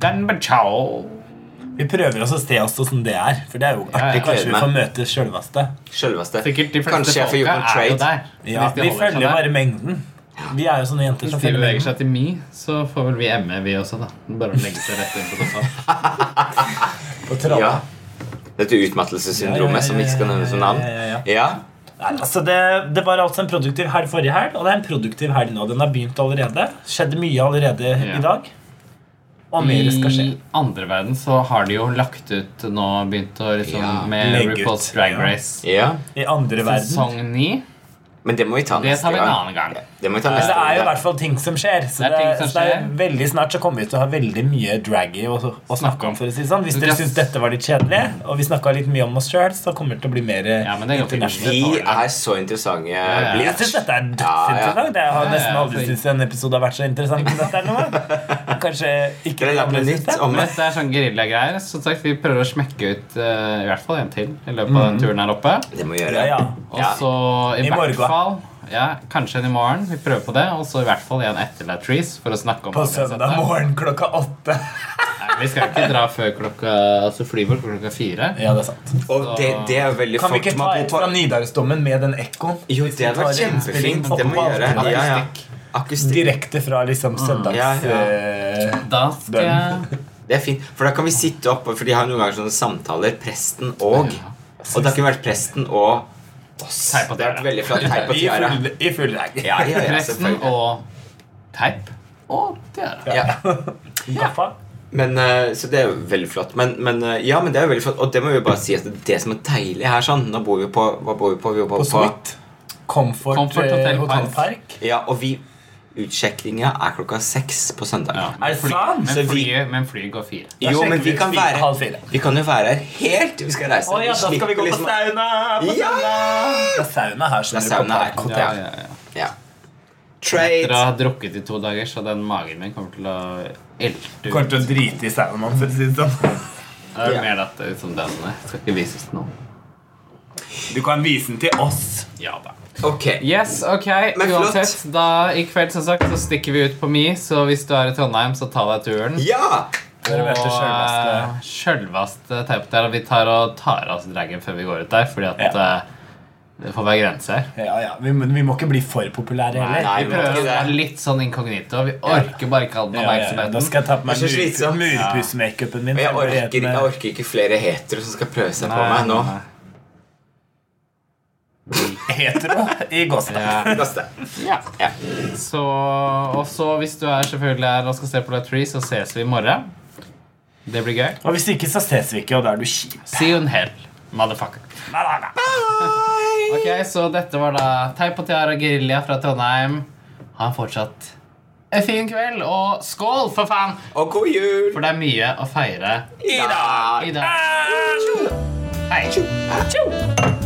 Dan Bachao. Vi prøver oss å se oss sånn det er. For det er jo artig. Kanskje vi får møte sjølveste. Sjølveste. De Kanskje jeg får gjort en trade. Ja, vi følger bare mengden. Vi er jo sånne jenter Hvis som de følger beveger seg til Mi, så får vel vi ME, vi også, da. Bare å legge seg rett inn på sofaen. På. Ja. Dette utmattelsessyndromet som ikke skal nevnes som navn. Ja, ja, ja, ja. Ja. Nei, altså det, det var altså en produktiv helg forrige helg, og det er en produktiv helg nå. Den har begynt allerede. Skjedde mye allerede Ja. i dag. Og mer skal skje. I andre verden så har de jo lagt ut nå begynt å liksom Ja, med RuPaul's Drag ja. Race ja. I andre verden. sesong ni. Men det må vi ta Det neste vi gang. gang. Det må vi ta neste det er jo i hvert fall ting som skjer. Så Det er det, ting som så det er skjer. veldig snart så kommer vi til å ha veldig mye draggy å, å snakke om. for å si sånn Hvis dere det- syns dette var litt kjedelig, og vi snakka litt mye om oss sjøl, så kommer det til å bli mer Ja, det. Vi er så interessante ja. Jeg blitt. syns dette er dødsinteressant. Jeg har nesten aldri syntes en episode har vært så interessant som dette er nå. Kanskje ikke jeg noe syns nytt det. om det? dette er sånn geriljagreier. Som sagt, vi prøver å smekke ut uh, i hvert fall en til i løpet av den turen her oppe. Det må vi gjøre. Ja, ja. Og Ja. så i, hvert morgen. Fall ja, Kanskje en i morgen. Vi prøver på det. Og så i hvert fall en etter Latrice for å snakke om På søndag morgen klokka åtte. Nei, Vi skal ikke dra før klokka Altså fly vår klokka fire. Ja, det er sant. Og det, det er veldig Kan vi ikke ta et fra Nidarosdomen med den ekkoen? Jo, det hadde vært kjempefint. Det må vi gjøre. Ja, ja. Akustikk. Direkte fra liksom søndags... Ja, ja. eh, Da skal jeg Det er fint, for da kan vi sitte opp, for de har noen ganger sånne samtaler, presten og Ja. Og det har ikke vært presten og. Teip og Det har vært tiara. veldig flott. Teip og I tiara. full, i full drag. Ja, ja, ja, Resten og teip og tiara. Ja. ja. Men, eh, så det er jo veldig flott. Men, men eh, ja, men det er jo veldig flott. Og det må vi bare si at det som er deilig her sånn Nå bor vi på Hva bor vi på? Vi bor På på, Sweet. Comfort, Comfort eh, Hotel Hotel Park. Park. Ja, og vi Utsjekkinga er klokka seks på søndag. Ja, Er det fly- Men vi- flyet, men flyet går fire. Da Jo, men vi kan fire- være halv fire. Vi kan jo være her helt til vi skal reise. Å ja, da skal vi gå på liksom- sauna! På Ja! sauna. Det er sauna her. Det er sauna her. Kort, ja. Ja, ja, ja. Ja. Etter å ha drukket i to dager, så den magen min kommer til å elte Kommer til å drite i saunaen, for å si det sånn. Det er Ja. mer at det er som den skal ikke vises til noen. Du kan vise den til oss. Ja da. Ok. Yes, ok. Men flott. Uansett, da i kveld som sagt, så stikker vi ut på Mi, så hvis du er i Trondheim, så ta deg turen. Ja! Og sjølveste. eh, og vi tar og tar av oss dragen før vi går ut der, fordi at Ja. eh, det får være grenser. Ja, ja. Vi, må- vi må ikke bli for populære heller. Nei, vi vi prøver å være litt sånn inkognito. Vi orker bare ikke all den Ja, ja, ja. Da skal jeg ta på meg er mur, murpussmakeupen min. Jeg orker, jeg orker ikke flere hetero som skal prøve seg på meg nå. nei. Hetero i gåsehud. Ja. Ja. Ja. Så, og så hvis du er selvfølgelig her og skal se på Latrice, så ses vi i morgen. Det blir gøy. Og hvis ikke, så ses vi ikke, og da er du kjip. See you in hell, motherfucker. Bye, nei, bye. Ok, Så dette var da Teip og Tiara Gerilja fra Trondheim. Ha en fortsatt en fin kveld, og skål, for faen! Og god jul! For det er mye å feire I dag. i dag. Hei.